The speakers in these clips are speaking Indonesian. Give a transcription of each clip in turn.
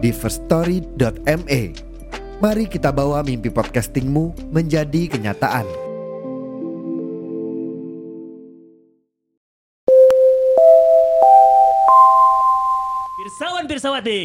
di firststory.me. Mari kita bawa mimpi podcastingmu menjadi kenyataan. Pirsawan Pirsawati.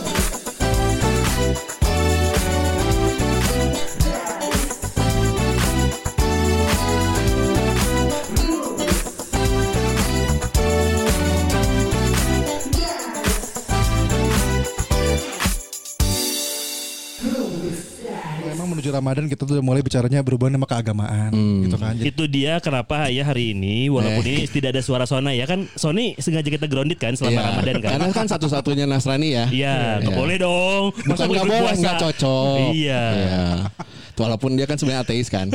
menuju Ramadan kita tuh udah mulai bicaranya berhubungan sama keagamaan gitu kan. Jadi Itu dia kenapa ya hari ini walaupun ini tidak ada suara Sona ya kan Sony sengaja kita grounded kan selama Iya. Ramadan kan. Karena kan satu-satunya Nasrani ya. Iya, nggak Iya. boleh dong. Bukan Masa nggak boleh, nggak cocok. Iya. Walaupun dia kan sebenarnya ateis kan.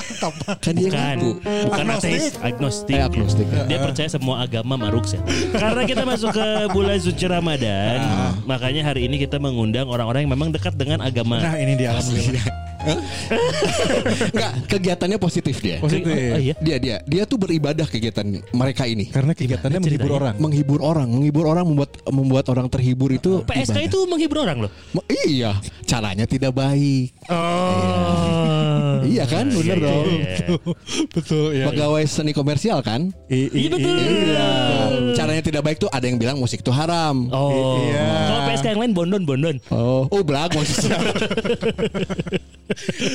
kan dia Bukan, ngaku. bukan ateis, agnostik. Eh, agnostik. Dia percaya semua agama maruks ya. Karena kita masuk ke bulan suci Ramadan, makanya hari ini kita mengundang orang-orang yang memang dekat dengan agama. nah ini dia alhamdulillah. Enggak, kegiatannya positif dia. Positif. Oh, iya. Dia dia dia tuh beribadah kegiatan mereka ini. Karena kegiatannya Gimana menghibur ceritanya? orang. Menghibur orang, menghibur orang membuat membuat orang terhibur itu PSK ibadah. itu menghibur orang loh. Ma- Iya, caranya tidak baik. Oh. Iya kan, bener Iya, dong. iya, iya. Betul ya. Pegawai seni komersial kan? Iya betul. Iya. Caranya tidak baik tuh ada yang bilang musik itu haram. Oh. Iya. Kalau PSK yang lain bondon bondon. Oh, oh belag maksudnya.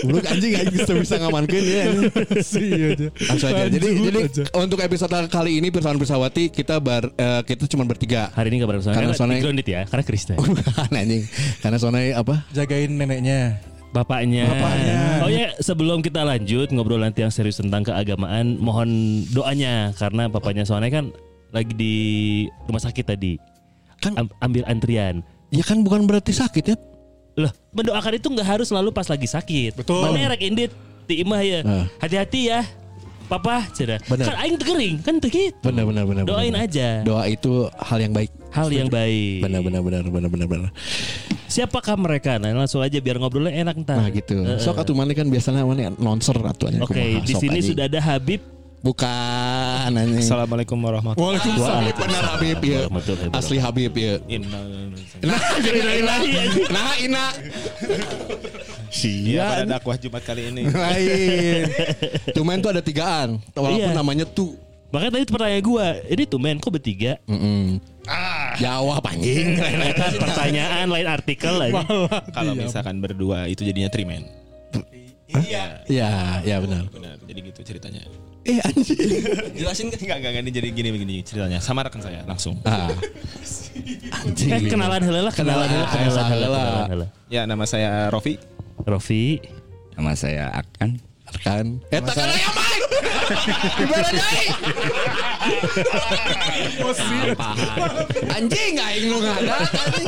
Belum anjing anjing bisa bisa ngamankan ya. Aja. Langsung aja. Jadi Lanjut jadi aja. untuk episode kali ini Pirsawan Pirsawati kita bar, eh, kita cuma bertiga. Hari ini kabar Sona Karena karena Sona- di grounded ya, karena Kristen. Anjing. Karena Sonai apa? Jagain neneknya. Bapaknya. Bapaknya. Oh ya, sebelum kita lanjut ngobrol nanti yang serius tentang keagamaan, mohon doanya karena bapaknya Sone kan lagi di rumah sakit tadi. Kan- Am- ambil antrian. Ya kan bukan berarti sakit ya. Loh, mendoakan itu nggak harus selalu pas lagi sakit. Betul. Mana rek indit ti imah ya. Nah. Hati-hati ya. Papa. Bener. Kan aing tegering, kan teu gitu. Benar benar benar. Doain benar. aja. Doa itu hal yang baik. Hal yang baik. Benar benar benar benar benar benar. Siapakah mereka? Nah, langsung aja biar ngobrolnya enak ntar. Nah gitu. Heeh. Sok atuh mana kan biasanya mana nonser atuannya. Oke, di sini sudah ada Habib bukan anjing. Assalamuatu warahmatullahi Habib benar Habib ya. Wabarakatuh. Asli Habib ya. Nah, jadi ina Nah, ina. Iya pada dakwah Jumat kali ini. Lain. Tumen tuh ada tigaan. Walaupun Iya. namanya tuh. Makanya tadi pertanyaan gue, ini tuh men kok bertiga? Mm-mm. Jawab anjing. Kan pertanyaan lain artikel aja. Kalau misalkan berdua itu jadinya trimen. Iya, iya benar. Benar. Jadi gitu ceritanya. Eh anjing. Jelasin kan enggak enggak jadi gini begini ceritanya. Sama rekan saya langsung. Ah. Anjing. Eh, kenalan heula lah, kenalan heula, kenalan heula. Ya nama saya Rofi. Rofi, Nama saya Akan. Kan. Eta kan aya mic. Gimana dai? Anjing aing nu ngada anjing.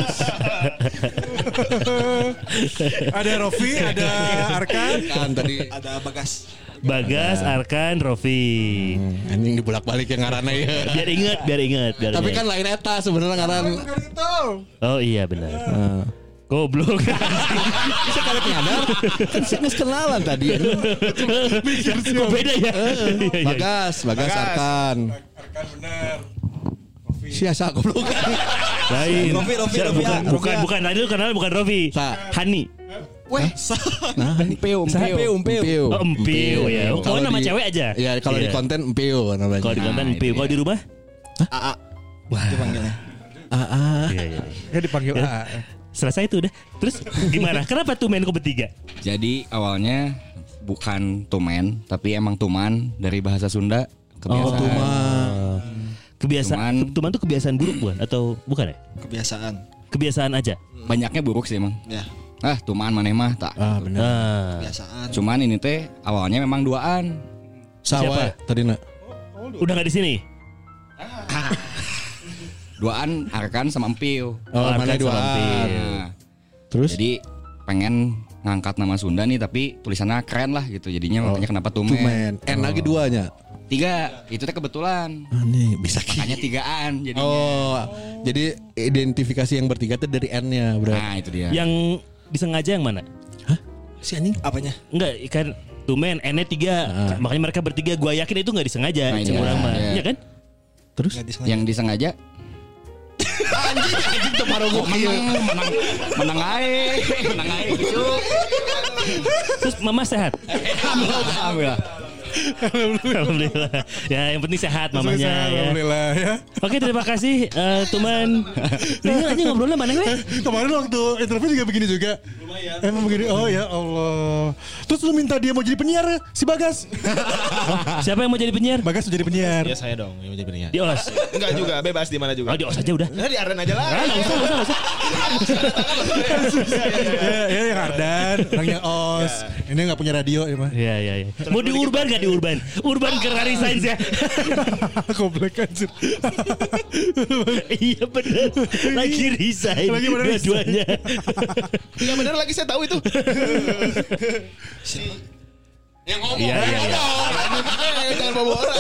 Ada Rofi, ada Arkan. Kan tadi Ada Bagas. Bagas, Arkan, Rofi. anjing dibulak-balik yang ngaranna ya. Biar inget, biar inget, biar Tapi inget. kan lain eta sebenarnya ngaran. Oh iya benar. Goblok. Bisa kalian nyadar? Kan saya geus kenalan tadi. Kok beda ya? Iya, iya. Bagas, Bagas Bagas. Arkan. Arkan bener. Siasa goblok. Lain. Rofi, Rofi, bukan, bukan. Tadi lu kenal bukan Rofi. Hani. Weh, nah, Empeu, Empeu, Empeu. Oh, Empeu ya. Oh, Kalau nama cewek aja. Ya, kalau di Iya. konten Empeu namanya. Kalau di konten Nah, Empeu. itu Kalau di rumah? AA. Dipanggilnya. Ah, ah. Iya, iya. Ya dipanggil A. Selesai itu udah. Terus gimana? Kenapa tuh main kok bertiga? Jadi awalnya bukan tumen, tapi emang tuman dari bahasa Sunda. Kebiasaan. Oh, tuman. Kebiasaan Cuman- tuman tuh kebiasaan buruk bukan atau bukan ya? Kebiasaan. Kebiasaan aja. banyaknya buruk sih emang. Ya, Ah, tumaan maneh mah tak. Ah benar. Nah, kebiasaan. Cuman ini teh awalnya memang duaan. Sawah tadi nak. udah nggak di sini. Duaan Arkan sama Empiu. Oh, Arkan mana sama dua? Empil. Nah, Terus jadi pengen ngangkat nama Sunda nih tapi tulisannya keren lah gitu. Jadinya makanya kenapa tumen. Tumen. N lagi duanya. Tiga, itu teh kebetulan. Ah, nih bisa Makanya tigaan jadinya. Oh, jadi identifikasi yang bertiga tuh dari N-nya berarti. Nah, itu dia. Yang disengaja yang mana? Si anjing. Apanya? Enggak, kan tumen N-nya tiga. Makanya mereka bertiga gua yakin itu nggak disengaja. Nah, Cuma iya. orang mah. Iya. Iya kan? Terus disengaja. Yang disengaja anjing anjing tuh Oh, menang, menang, menang ae, menang ae gitu. Terus mama sehat. Alhamdulillah. Alhamdulillah. Ya yang penting sehat mamanya ya. Alhamdulillah ya. Oke terima kasih eh, teman. Ini aja ngobrolnya mana nih? Kemarin waktu interview juga begini juga. Emang begini. Oh ya Allah. Terus lu minta dia mau jadi penyiar si Bagas. Siapa yang mau jadi penyiar? Bagas mau jadi penyiar. Ya saya dong yang menjadi penyiar. Di OS. Enggak juga, bebas di mana juga. Oh di OS aja udah. Nah, di Arden aja lah. Ah, nggak usah, nggak usah, usah. ya, ya yang Ardan, orangnya Os. Ini nggak punya radio ya mah. Iya iya iya. Mau di urban gak di urban? Urban Kerari Sains ya. Goblok anjir. iya bener. Lagi resign. Lagi resign. Dua-duanya. Ya benar lagi saya tahu itu. Yang ngomong. Iya iya iya. Eh, Jangan bawa orang.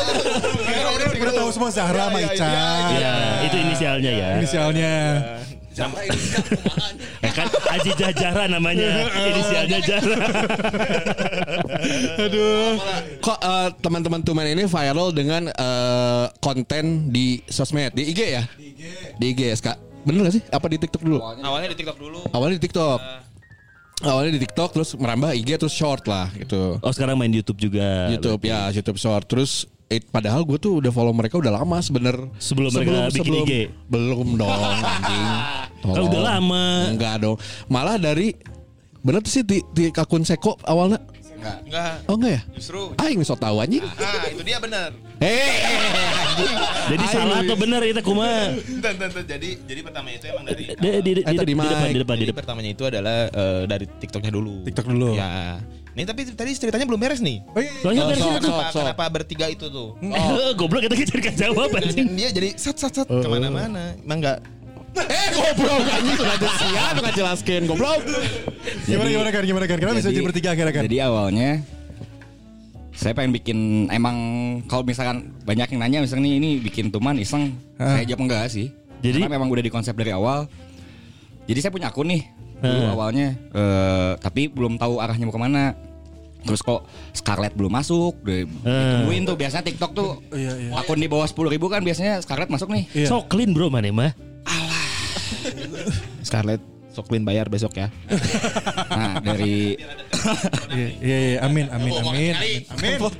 Udah tahu semua Zahra sama Iya, iya, Ica. Iya, itu inisialnya ya. Inisialnya. Eh kan Aji Jajara namanya. Inisialnya Jara. Aduh. Kok eh, teman-teman Tumen ini viral dengan eh, konten di sosmed di IG ya? Di IG. Di IG SK. Bener gak sih? Apa di TikTok dulu? Awalnya di TikTok dulu. Awalnya di TikTok. Awalnya di TikTok terus merambah IG terus short lah gitu. Oh sekarang main YouTube juga. YouTube ya, YouTube short. Terus eh, padahal gue tuh udah follow mereka udah lama sebener. Sebelum mereka bikin IG? Belum dong anjing. Kan udah lama. Enggak dong. Malah dari bener tuh sih di, di akun Seko awalnya. Enggak. Oh enggak ya? Justru Aing so tahu anjing. Ah, itu dia benar. Hei. Jadi salah atau benar itu kuma? Jadi jadi pertama itu emang dari Di, di, di, Eh, tadi di, depan, di depan, di Jadi depan. pertamanya itu adalah eh, dari TikToknya dulu. TikTok dulu. Ya. Nih tapi tadi ceritanya belum beres nih. Oh iya. Soalnya Oh, sok, sok. Kenapa, kenapa bertiga itu tuh? Eh, Goblok kita cari jawab anjing. Dia jadi sat sat sat ke mana-mana. Emang enggak Eh goblok anjing sudah siap enggak jelaskan goblok. Gimana gimana kan gimana kan? Kenapa bisa jadi bertiga akhirnya kan? Jadi awalnya saya pengen bikin emang kalau misalkan banyak yang nanya misalnya nih ini bikin tuman iseng saya jawab enggak sih. Jadi? Karena memang udah dikonsep dari awal. Jadi saya punya akun nih dulu awalnya eh, tapi belum tahu arahnya mau ke mana. Terus kok Scarlett belum masuk, ditungguin tuh biasanya TikTok tuh akun di bawah 10.000 ribu kan biasanya Scarlett masuk nih. Iya. So clean bro mana mah. Scarlett Soklin bayar besok ya. Nah dari Iya iya iya. amin amin amin. Amin. Oh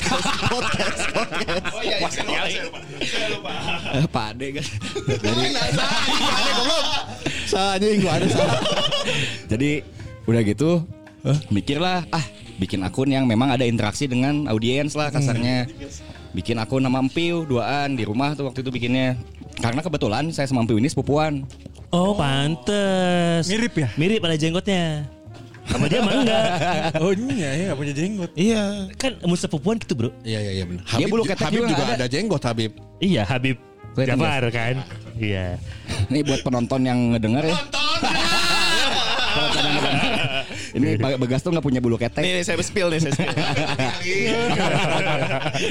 iya, iya, saya lupa. Saya lupa. eh, Pak Ade kan. Dari Anjing gua ada salah. Jadi udah gitu mikirlah ah bikin akun yang memang ada interaksi dengan audiens lah kasarnya. Bikin akun nama Empiu duaan di rumah tuh waktu itu bikinnya. Karena kebetulan saya sama Empiu ini sepupuan. Oh pantes. Mirip ya? Mirip ada jenggotnya. Sama dia mah enggak. Oh iya iya nggak punya jenggot. Iya. Kan musuh sepupuan gitu bro. Iya iya iya benar. Dia bulu ketek Habib juga juga ada. ada jenggot Habib. Iya Habib Jafar kan. Iya. Ini buat penonton yang ngedenger ya. Penonton yang ngedenger. Ini Ba- Bagas tuh nggak punya bulu ketek. Nih, nih, saya spill nih, saya spill.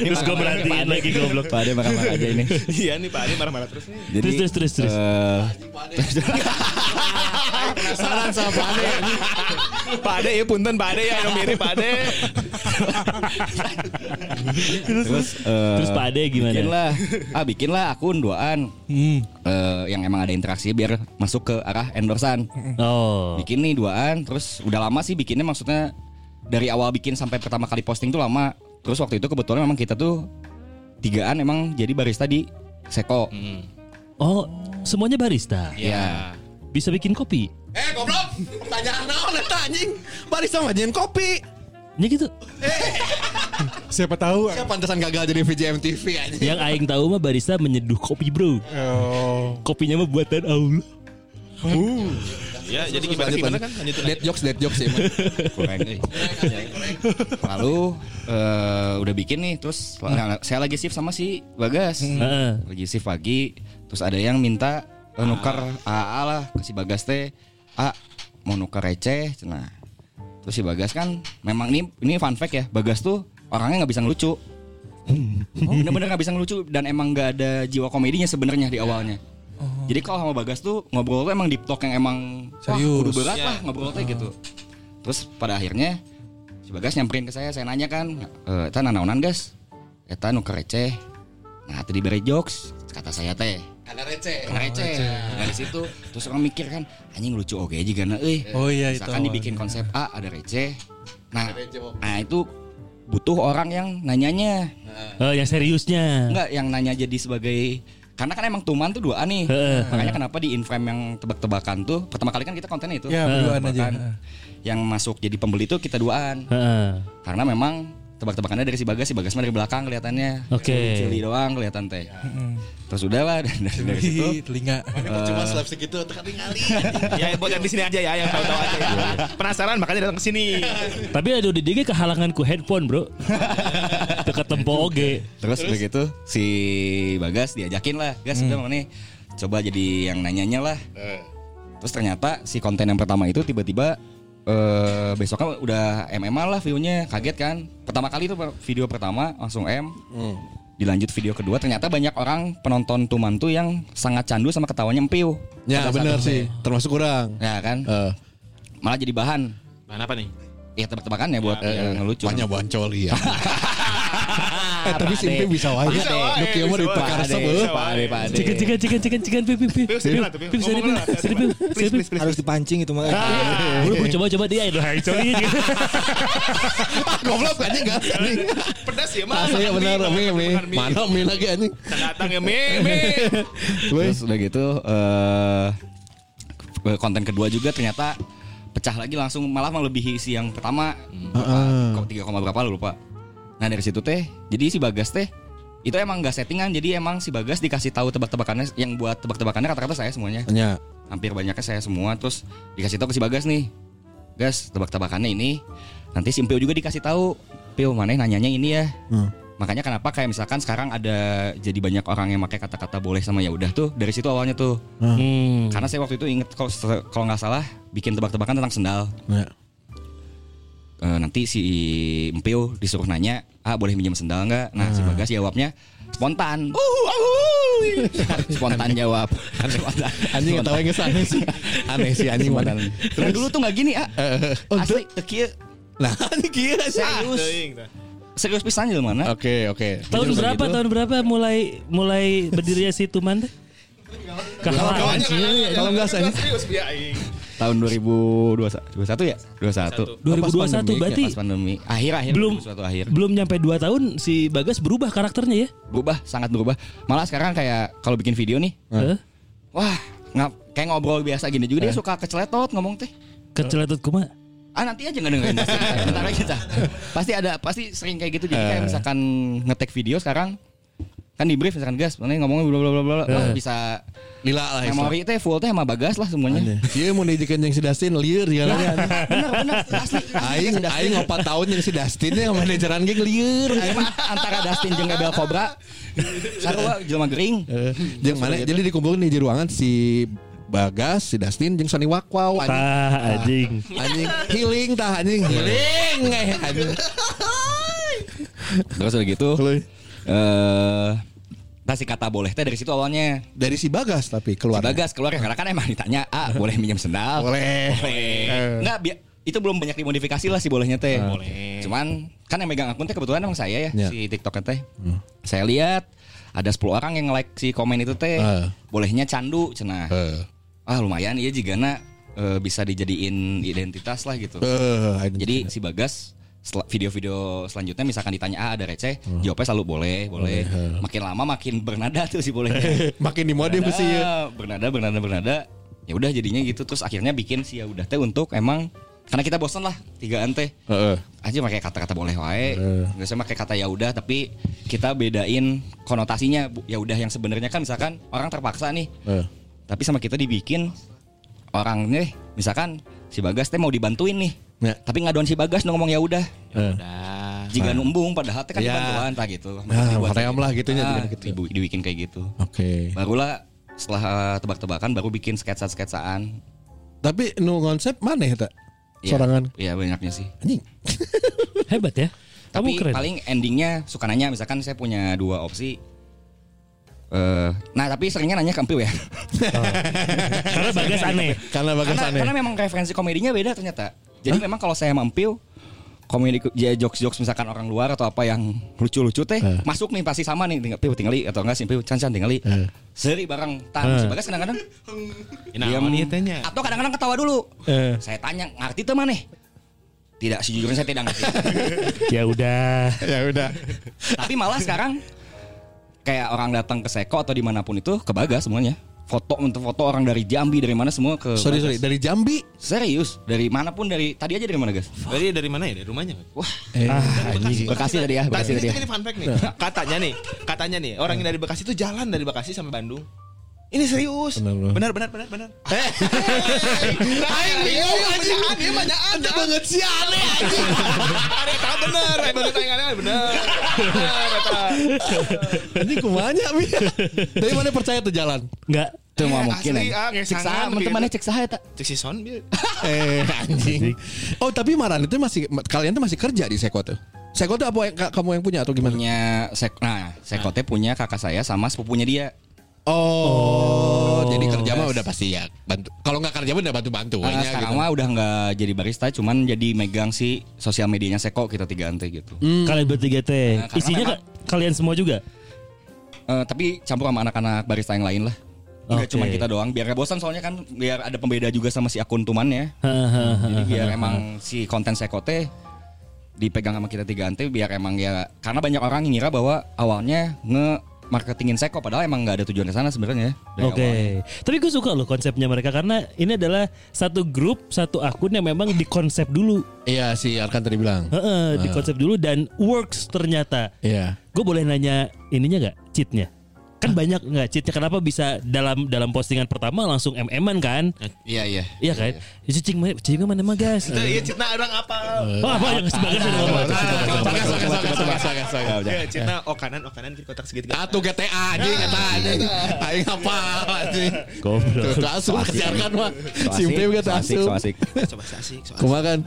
Terus gue merhatiin lagi goblok. Pak Ade marah-marah aja ini. Iya nih Pak Ade marah-marah terus nih. Jadi, Terus, terus, terus, terus. eh, Penasaran sama Pak Ade. Pak Ade ya punten Pak Ade ya yang mirip Pak Ade. terus eh, Terus Pak Ade gimana? Bikinlah, ah bikinlah akun duaan Hmm. Eh, yang emang ada interaksi biar masuk ke arah endorsan. Oh. Bikin nih duaan, terus udah lama sih bikinnya maksudnya dari awal bikin sampai pertama kali posting tuh lama. Terus waktu itu kebetulan memang kita tuh tigaan emang jadi barista di Seko. Oh, semuanya barista. Iya. Bisa bikin kopi. Eh goblok. Pertanyaan naon eta anjing? Barista ngajian kopi. Ya gitu. Siapa tahu. Siapa pantesan gagal jadi VJ MTV aja. Yang aing tahu mah barista menyeduh kopi bro. Oh. Kopinya mah buatan Allah. Ya, jadi gimana gimana kan? Lanjutin Dead jokes, dead jokes ya. Kurang. Lalu eh, udah bikin nih terus nah, saya lagi shift sama si Bagas. Heeh. Lagi shift pagi terus ada yang minta eh, nuker AA lah ke si Bagas teh. A mau nuker receh cenah. Terus si Bagas kan memang ini ini fun fact ya. Bagas tuh orangnya nggak bisa ngelucu. Oh, bener-bener nggak bisa ngelucu dan emang nggak ada jiwa komedinya sebenarnya di awalnya. Jadi kalau sama Bagas tuh ngobrol tuh emang deep talk yang emang wah, Serius. kudu berat lah ngobrol teh gitu. Terus pada akhirnya si Bagas nyamperin ke saya, saya nanya kan, e, "Eta nanaonan gas?" Eta nuker receh. Nah, tadi bere jokes, kata saya teh. Karena receh. Karena receh. Dari situ terus orang mikir kan, anjing lucu oke juga nah euy. Oh iya, itu Misalkan dibikin konsep A ada receh. Nah, nah itu butuh orang yang nanyanya. Oh, yang seriusnya. Enggak, yang nanya jadi sebagai karena kan emang tuman tuh dua nih. Heeh. Makanya kenapa di inframe yang tebak-tebakan tuh pertama kali kan kita kontennya itu. Ya, berduaan aja. Yang masuk jadi pembeli tuh kita duaan. Heeh. Karena memang tebak-tebakannya dari si Bagas, si Bagas mah dari belakang kelihatannya. Oke. Cili doang kelihatan teh. Terus udah lah dan dari, dari situ telinga. Cuma slapstick gitu tekan ngali. Ya, buat yang di sini aja ya, yang tahu-tahu aja. ya. Penasaran makanya datang ke sini. Tapi ada udah dia kehalangan ku handphone bro. Dekat tempo oge. terus udah gitu si Bagas diajakin lah, Gas udah mau nih coba jadi yang nanyanya lah. Terus ternyata si konten yang pertama itu tiba-tiba eh besoknya udah MMA lah view-nya kaget kan. Pertama kali itu video pertama langsung M. Dilanjut video kedua ternyata banyak orang penonton Tuman tuh yang sangat candu sama ketawanya Empiu. Ya benar sih, termasuk kurang. Ya kan? Eh, Malah jadi bahan. Mana apa nih? Ya tebak-tebakan ya buat yang ngelucu. banyak boncol ya. Eh, tapi simpi bisa wae. Bisa wae, Nuk ieu mah bisa di wae. perkara Pak Ade, sebeuh. Pak Ade, Pak Ade. Cikan cikan cikan cikan cikan Piu. Sini, Piu. harus dipancing itu mah. Bro, coba coba dia itu hai sorry. Goblok anjing enggak. Pedas ya, mah. Asli benar, mi mi. Mana mi lagi anjing. Datang ya, mie, mie. Terus udah gitu eh konten kedua juga ternyata pecah lagi langsung malah melebihi si yang pertama. 3, koma berapa lu lupa. Nah dari situ teh, jadi si Bagas teh itu emang gak settingan jadi emang si Bagas dikasih tahu tebak-tebakannya yang buat tebak-tebakannya kata-kata saya semuanya. Ya. hampir banyaknya saya semua terus dikasih tahu ke si Bagas nih Gas tebak-tebakannya ini nanti si Pio juga dikasih tahu. Pio mana nanyanya ini ya. Makanya kenapa kayak misalkan sekarang ada jadi banyak orang yang pakai kata-kata boleh sama ya udah tuh dari situ awalnya tuh. Hmm. karena saya waktu itu inget kalau kalau nggak salah bikin tebak-tebakan tentang sendal. Ya. Eh, nanti si Empio disuruh nanya ah boleh minjem sendal nggak? Nah si Bagas jawabnya spontan. Spontan jawab. Spontan. Anjing tahu yang aneh sih. Aneh sih anjing spontan. Mana. Dan dulu tuh nggak gini ah. Asli kieu Nah, ini kira sih. serius. Serius. Pisan jelema mana? Oke, oke. Tahun berapa? begitu. Tahun berapa mulai mulai berdirinya si Tuman sih. Kalau enggak saya Serius, aing. Tahun 2021 ya? 21 2021 berarti pas pandemi. Akhir akhir belum suatu akhir. belum nyampe 2 tahun si Bagas berubah karakternya ya. berubah sangat berubah. Malah sekarang kayak kalau bikin video nih Heeh. wah nggak kayak ngobrol biasa gini. Juga dia suka keceletot ngomong teh. Keceletut kumaha? ah nanti aja nggak dengerin. Bentar lagi Cah. pasti ada pasti sering kayak gitu. Jadi kayak misalkan ngetek video sekarang kan di brief misalkan gas mana ngomongnya bla bla bla bla. Wah, bisa lila lah itu. memori teh full teh sama bagas lah semuanya. Iya mau dijadikan yang si Dustin liur ya bener bener. Asli Aing aing 4 tahun yang si Dustin yang manajeran geng mah antara Dustin jeung Ebel Cobra sarua jelema gering. Jeung mana? Jadi dikumpulin di ruangan si Bagas, si Dustin jeung Sony Wakwaw anjing. Tah anjing. Anjing. Healing tah anjing. Healing. Eh anjing. terus udah gitu Eh kasih kata boleh teh dari situ awalnya Dari si Bagas tapi Si keluar. Bagas keluar karena kan emang ditanya ah boleh minjem sendal Boleh. boleh Enggak, bi- itu belum banyak dimodifikasi lah si bolehnya teh. Boleh. Cuman kan yang megang akun teh kebetulan emang saya ya, Ya. si TikToknya teh. Saya lihat ada 10 orang yang like si komen itu teh. Eh. Bolehnya candu cenah. Eh. Ah lumayan iya jigana eh, bisa dijadiin identitas lah gitu. Eh, Jadi si Bagas video-video selanjutnya misalkan ditanya ah ada receh, jawabnya selalu boleh, boleh. Makin lama makin bernada tuh si bolehnya. makin dimodif sih ya. Bernada, bernada, bernada. Ya udah jadinya gitu terus akhirnya bikin si ya udah teh untuk emang karena kita bosan lah tiga ante Heeh. aja pakai kata-kata boleh wae nggak usah pakai kata ya udah tapi kita bedain konotasinya ya udah yang sebenarnya kan misalkan orang terpaksa nih Eh. tapi sama kita dibikin orang nih misalkan si Bagas teh mau dibantuin nih Ya. tapi ngaduan si Bagas nu ngomong ya udah Eh. Nah, jika numbung padahal teh kan Ya. dibantuan tak gitu Nah, hoream lah gitunya, Ah, dibikin gitu. dibu- dibikin kayak gitu Oke. barulah setelah eh, tebak-tebakan baru bikin sketsa-sketsaan Tapi nu konsep mana ya tak? Iya. Sorangan. Iya banyaknya sih Anjing. Hebat ya. Kamu Tapi keren. paling endingnya suka nanya misalkan saya punya dua opsi. eh nah tapi seringnya nanya ke Empiu ya. Karena Bagas aneh. Karena karena, aneh. karena memang referensi komedinya beda ternyata. Jadi memang kalau saya sama Empiu komedi ya jokes jokes misalkan orang luar atau apa yang lucu-lucu teh Eh. masuk nih pasti sama nih tinggal Piu tinggali atau enggak sih Piu can can tinggali Eh. seri bareng tang Eh. si bagas kadang-kadang nah, dia tanya. atau kadang-kadang ketawa dulu Eh. saya tanya ngerti tuh mana tidak sejujurnya saya tidak ngerti Ya udah. ya udah. Tapi malah sekarang kayak orang datang ke Seko atau di mana pun itu ke Bagas semuanya. Foto untuk foto orang dari Jambi dari mana semua ke Sorry sorry dari Jambi. Serius dari mana pun dari tadi aja dari mana gas? Dari dari mana ya? Dari rumahnya. Wah Eh. Bekasi Bekasi tadi ya Bekasi Tadi tadi ya. ini fun fact nih. Katanya nih, katanya nih orang yang dari Bekasi itu jalan dari Bekasi sampai Bandung. Ini serius. Benar. Benar benar benar benar. Eh. Aing bingung anjing. Dia banyak ada banget sih aneh anjing. Ada tahu bener, eh baru tanya aneh bener. Eta. Anjing kumanya Mi. Dari mana percaya tuh jalan? Enggak. Itu mah Eh, mungkin asli, ya. ah, Cek saha teman-temannya cek saha eta. Cek si Son biar. Eh anjing. Oh tapi Maran itu masih kalian tuh masih kerja di Seko tuh. Seko tuh apa yang ka- kamu yang punya atau gimana? Punya Sek nah Seko teh punya kakak saya sama sepupunya dia. Oh, jadi kerja mah udah pasti ya bantu. Kalau nggak kerja mah udah bantu-bantu aja sekarang gitu. mah udah nggak jadi barista cuman jadi megang si sosial medianya Seko kita tiga ante gitu. Kalian bertiga teh. Nah, Isinya memang- ka- kalian semua juga. Eh, tapi campur sama anak-anak barista yang lain lah. Enggak Oke. cuma kita doang, biar gak bosan soalnya kan biar ada pembeda juga sama si akun tumannya. Jadi biar emang si konten sekote dipegang sama kita tiga ante biar emang ya karena banyak orang ngira bahwa awalnya nge marketingin seko padahal emang nggak ada tujuan ke sana sebenarnya. dari Oke. awalnya. Tapi gue suka loh konsepnya mereka karena ini adalah satu grup, satu akun yang memang dikonsep dulu. Iya si Arkan tadi bilang. Heeh, dikonsep dulu dan works ternyata. Iya. Gue boleh nanya ininya nggak cheatnya? Kan banyak nggak cheatnya? Kenapa bisa dalam dalam postingan pertama langsung mm-an kan? Iya iya. Iya kan? Itu cing cing mana mah gas? Itu iya Citna orang apa? Oh apa yang sebagai Ya, Citna oh kanan oh kanan kiri kotak segitiga. Atuh GTA anjing eta anjing. Aing apa anjing. Goblok. Tuh asuh mah. Simple gitu asuh. so asik. Coba asik. Kumaha kan?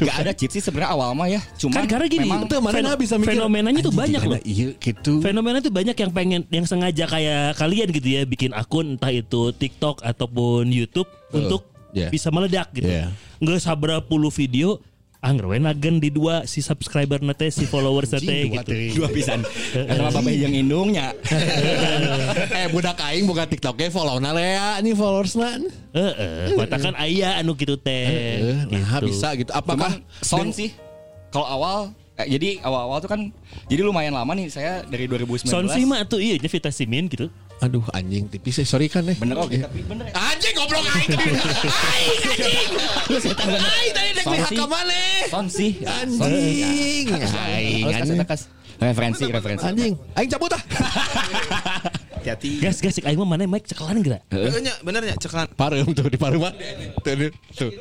Gak ada cheat sih sebenarnya awal mah ya. Cuman Kan karena gini, memang Itu mana fen- nggak bisa mikir. fenomenanya tuh banyak gimana loh. Iya gitu. Fenomena tuh banyak yang pengen yang sengaja kayak kalian gitu ya bikin akun entah itu TikTok ataupun YouTube untuk yeah. bisa meledak gitu. Yeah. Nggak sabra puluh video anggar we nagen di dua si subscriber nate si followers nate gitu. dua pisan. Sama bapak yang indungnya. eh budak aing buka TikToknya follow na lea nih followers na. Heeh, katakan aya anu gitu teh. Eh, nah Gitu. bisa gitu. Apakah Cuman sound sih kalau awal jadi awal-awal tuh kan jadi lumayan lama nih saya dari 2019. Sound sih mah tuh iya nya vitamin gitu. Aduh anjing tipis sih sorry kan nih. Bener oke tapi bener ya. Anjing goblok aing. Aing anjing. Aing tadi dek sih. ya, sound sih. Anjing. Aing kasih anjing. Referensi referensi. Anjing. Aing cabut ah. Hati-hati. Gas gas cek aing mah mana mic cekalan geura. Heeh nya bener nya ceklan. Pareum tuh di pareum mah. Tuh.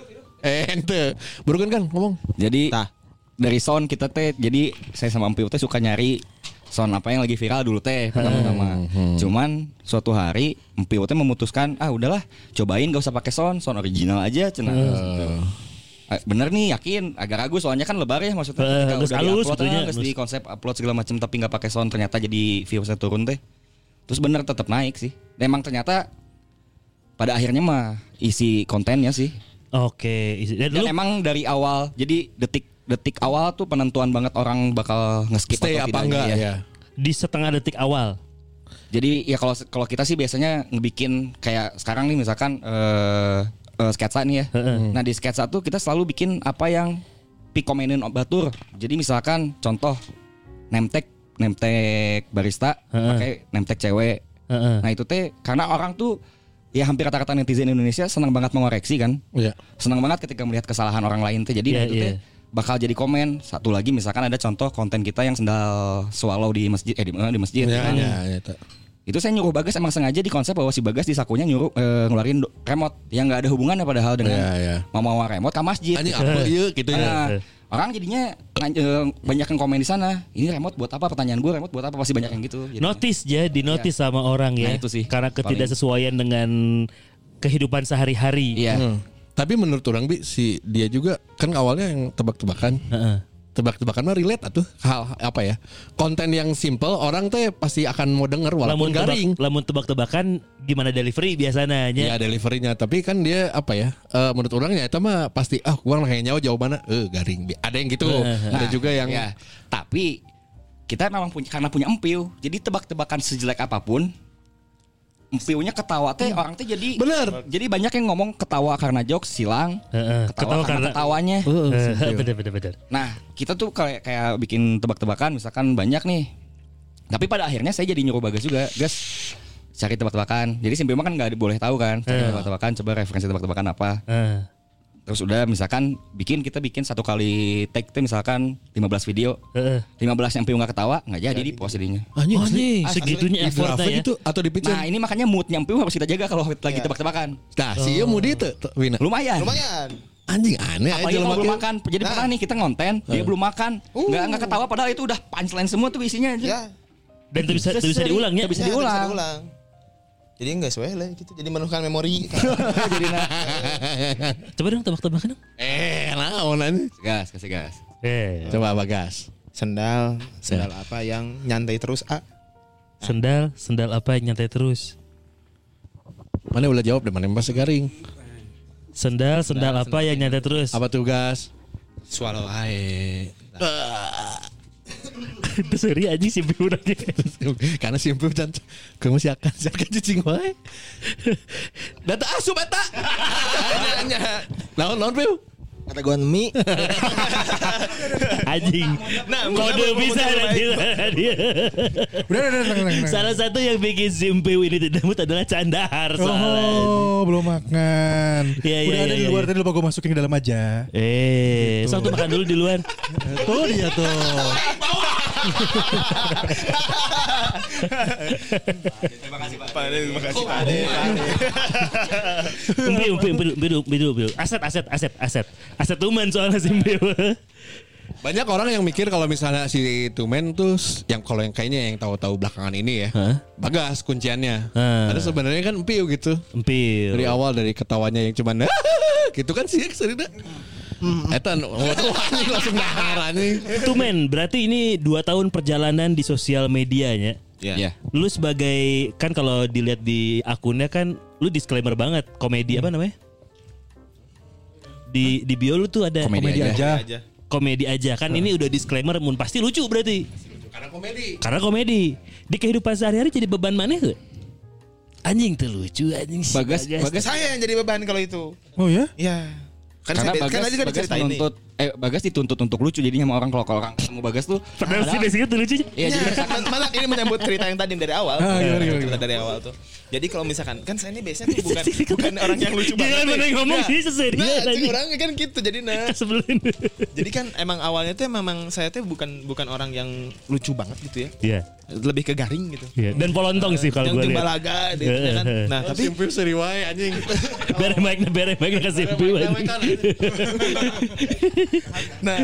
Eh ente. Burukan kan ngomong. Jadi Tah. Dari sound kita teh jadi saya sama Empiu teh suka nyari sound apa yang lagi viral dulu teh pertama-tama. Cuman suatu hari Empiu teh memutuskan ah udahlah cobain gak usah pakai sound, sound original aja cenah. Gitu. Eh, Bener nih yakin agak ragu soalnya kan lebar ya maksudnya Eh, ketika geus udah halus ah, geus geus. di konsep upload segala macam tapi nggak pakai sound ternyata jadi viewsnya turun teh terus bener tetap naik sih Dan emang ternyata pada akhirnya mah isi kontennya sih Oke, isi- dan dan lu emang dari awal jadi detik detik awal tuh penentuan banget orang bakal nge-skip Stay atau apa enggak ya. di setengah detik awal. Jadi ya kalau kalau kita sih biasanya ngebikin kayak sekarang nih misalkan eh eh, sketsa nih ya. Nah di sketsa tuh kita selalu bikin apa yang pikomenin batur. Jadi misalkan contoh nemtek nemtek barista pakai nemtek cewek. Nah itu teh karena orang tuh ya hampir rata-rata netizen Indonesia senang banget mengoreksi kan. Iya. Senang banget ketika melihat kesalahan orang lain teh. Jadi Iya, itu teh iya. Bakal jadi komen. Satu lagi misalkan ada contoh konten kita yang sendal swallow di masjid eh di, di masjid. Iya, kan. iya, iya, itu. Itu saya nyuruh Bagas emang sengaja di konsep bahwa si Bagas di sakunya nyuruh eh, ngeluarin remote yang nggak ada hubungannya padahal dengan Iya, iya. mau mau remote ke masjid. Anjing apa iya gitu ya. Nah, orang jadinya eh, banyak yang komen di sana. Ini remote buat apa? Pertanyaan gue remote buat apa? Pasti banyak yang gitu. Jadi- Notice ya, di notice sama orang ya. Nah, itu sih. Karena ketidaksesuaian dengan kehidupan sehari-hari. Iya. Hmm. Tapi menurut orang bi si dia juga kan awalnya yang tebak-tebakan. Heeh. Tebak-tebakan mah relate atuh hal apa ya? Konten yang simple orang teh pasti akan mau denger walaupun Lamun tebak, garing. lamun tebak-tebakan gimana delivery biasanya Ya deliverynya tapi kan dia apa ya eh, menurut orangnya itu mah pasti ah gua kayaknya nyawa jawabannya eh garing Bi. ada yang gitu ada Nah, juga yang ya. Tapi kita memang punya karena punya empiu. Jadi tebak-tebakan sejelek apa pun empiunya ketawa teh orang teh jadi Bener. Jadi banyak yang ngomong ketawa karena jokes silang. Heeh. Ketawa, Ketawa karena, karena- ketawanya. Eh, bener bener bener. Nah, kita tuh kayak kayak bikin tebak-tebakan misalkan banyak nih. Tapi pada akhirnya saya jadi nyuruh Bagas juga, Gas cari tebak-tebakan. Jadi Simpi mah kan nggak boleh tahu kan, cari tebak-tebakan, coba referensi tebak-tebakan apa. Eh. Terus udah misalkan bikin kita bikin satu kali take tuh misalkan 15 video. Heeh. 15 yang Piu nggak ketawa nggak jadi di post jadinya. anjing Oh, asli. nih, segitunya effortnya ya. itu atau di picture Nah ini makanya moodnya Piu harus kita jaga kalau lagi tebak-tebakan. nah si mudi teu teu, Wina Lumayan. Lumayan. anjing aneh aja Apalagi kalau belum makan. Jadi pernah nih kita ngonten, dia belum makan, nggak nggak ketawa padahal itu udah punchline semua tuh isinya. aja. Ya. Dan itu bisa itu bisa diulang ya. Bisa Ya, diulang. diulang. Jadi enggak sesuai lah gitu. Jadi menuhkan memori. Jadi nah, Coba dong tebak-tebakan dong. eh naon gas kasih gas. Eh. coba bagas sendal, sendal apa yang nyantai terus A? Sendal, sendal apa yang nyantai terus? mana udah jawab deh mana masih garing Sendal, sendal apa yang nyantai terus? apa tugas Swallow ae. Itu seri aja sih orangnya. karena simpel dan kamu masih akan siapkan cicing wae data asup eta naon naon Piu Kata gua mie. Anjing. Nah, Kode bisa. Udah, udah, udah. Salah satu yang bikin Simpiu ini tidak adalah Candahar. Oh, belum makan. Iya, iya, Udah ada iya, di iya. luar tadi lupa gue masukin ke dalam aja. Eh, sok tuh makan dulu di luar. Tuh dia tuh. Terima kasih Pak umpi, umpi, dulu, umpi, dulu, umpi dulu. Aset, aset, aset, aset. Aset tuman soalnya Simpiu. Banyak orang yang mikir kalau misalnya si Tumen tuh yang kalau yang kayaknya yang tahu-tahu belakangan ini ya. Hah? Bagas kunciannya. Hah. Ada sebenarnya kan Piu gitu. Umpi. Dari awal dari ketawanya yang cuman gitu kan sih sebenarnya. Eta langsung dahar anjing. Tumen, berarti ini dua tahun perjalanan di sosial medianya. Iya. Lu sebagai kan kalau dilihat di akunnya kan lu disclaimer banget komedi apa namanya? Di di bio lu tuh ada Komedi Komedi aja. aja. komedi aja kan ini udah disclaimer mun pasti lucu berarti Karena komedi. karena komedi di kehidupan sehari-hari jadi beban mana tuh anjing tuh lucu anjing si Bagas- Bagas- Saya yang jadi beban kalau itu. Oh ya? Ya. Kan Karena saya Bagas, kan tadi kan Bagas nih. menuntut eh Bagas dituntut untuk lucu jadinya sama orang kalau kalau orang ketemu Bagas tuh padahal sih basic tuh lucu Iya jadi Kan malah ini menyambut cerita yang tadi dari awal. Ah, gimana, gimana, cerita dari awal tuh. Jadi kalau misalkan kan saya ini biasanya tuh bukan bukan orang yang lucu Jangan banget. mana nih. yang ngomong Nah, sih seserian Nah, orang kan gitu jadi nah. sebelum Jadi kan emang awalnya tuh memang saya tuh bukan bukan orang yang lucu banget gitu ya. Iya Lebih ke garing gitu. iya dan polontong sih kalau yang gue lihat timbalaga gitu ya kan. Nah, tapi Simpel seri wae anjing. bere mic bere mic kasih view anjing. nah,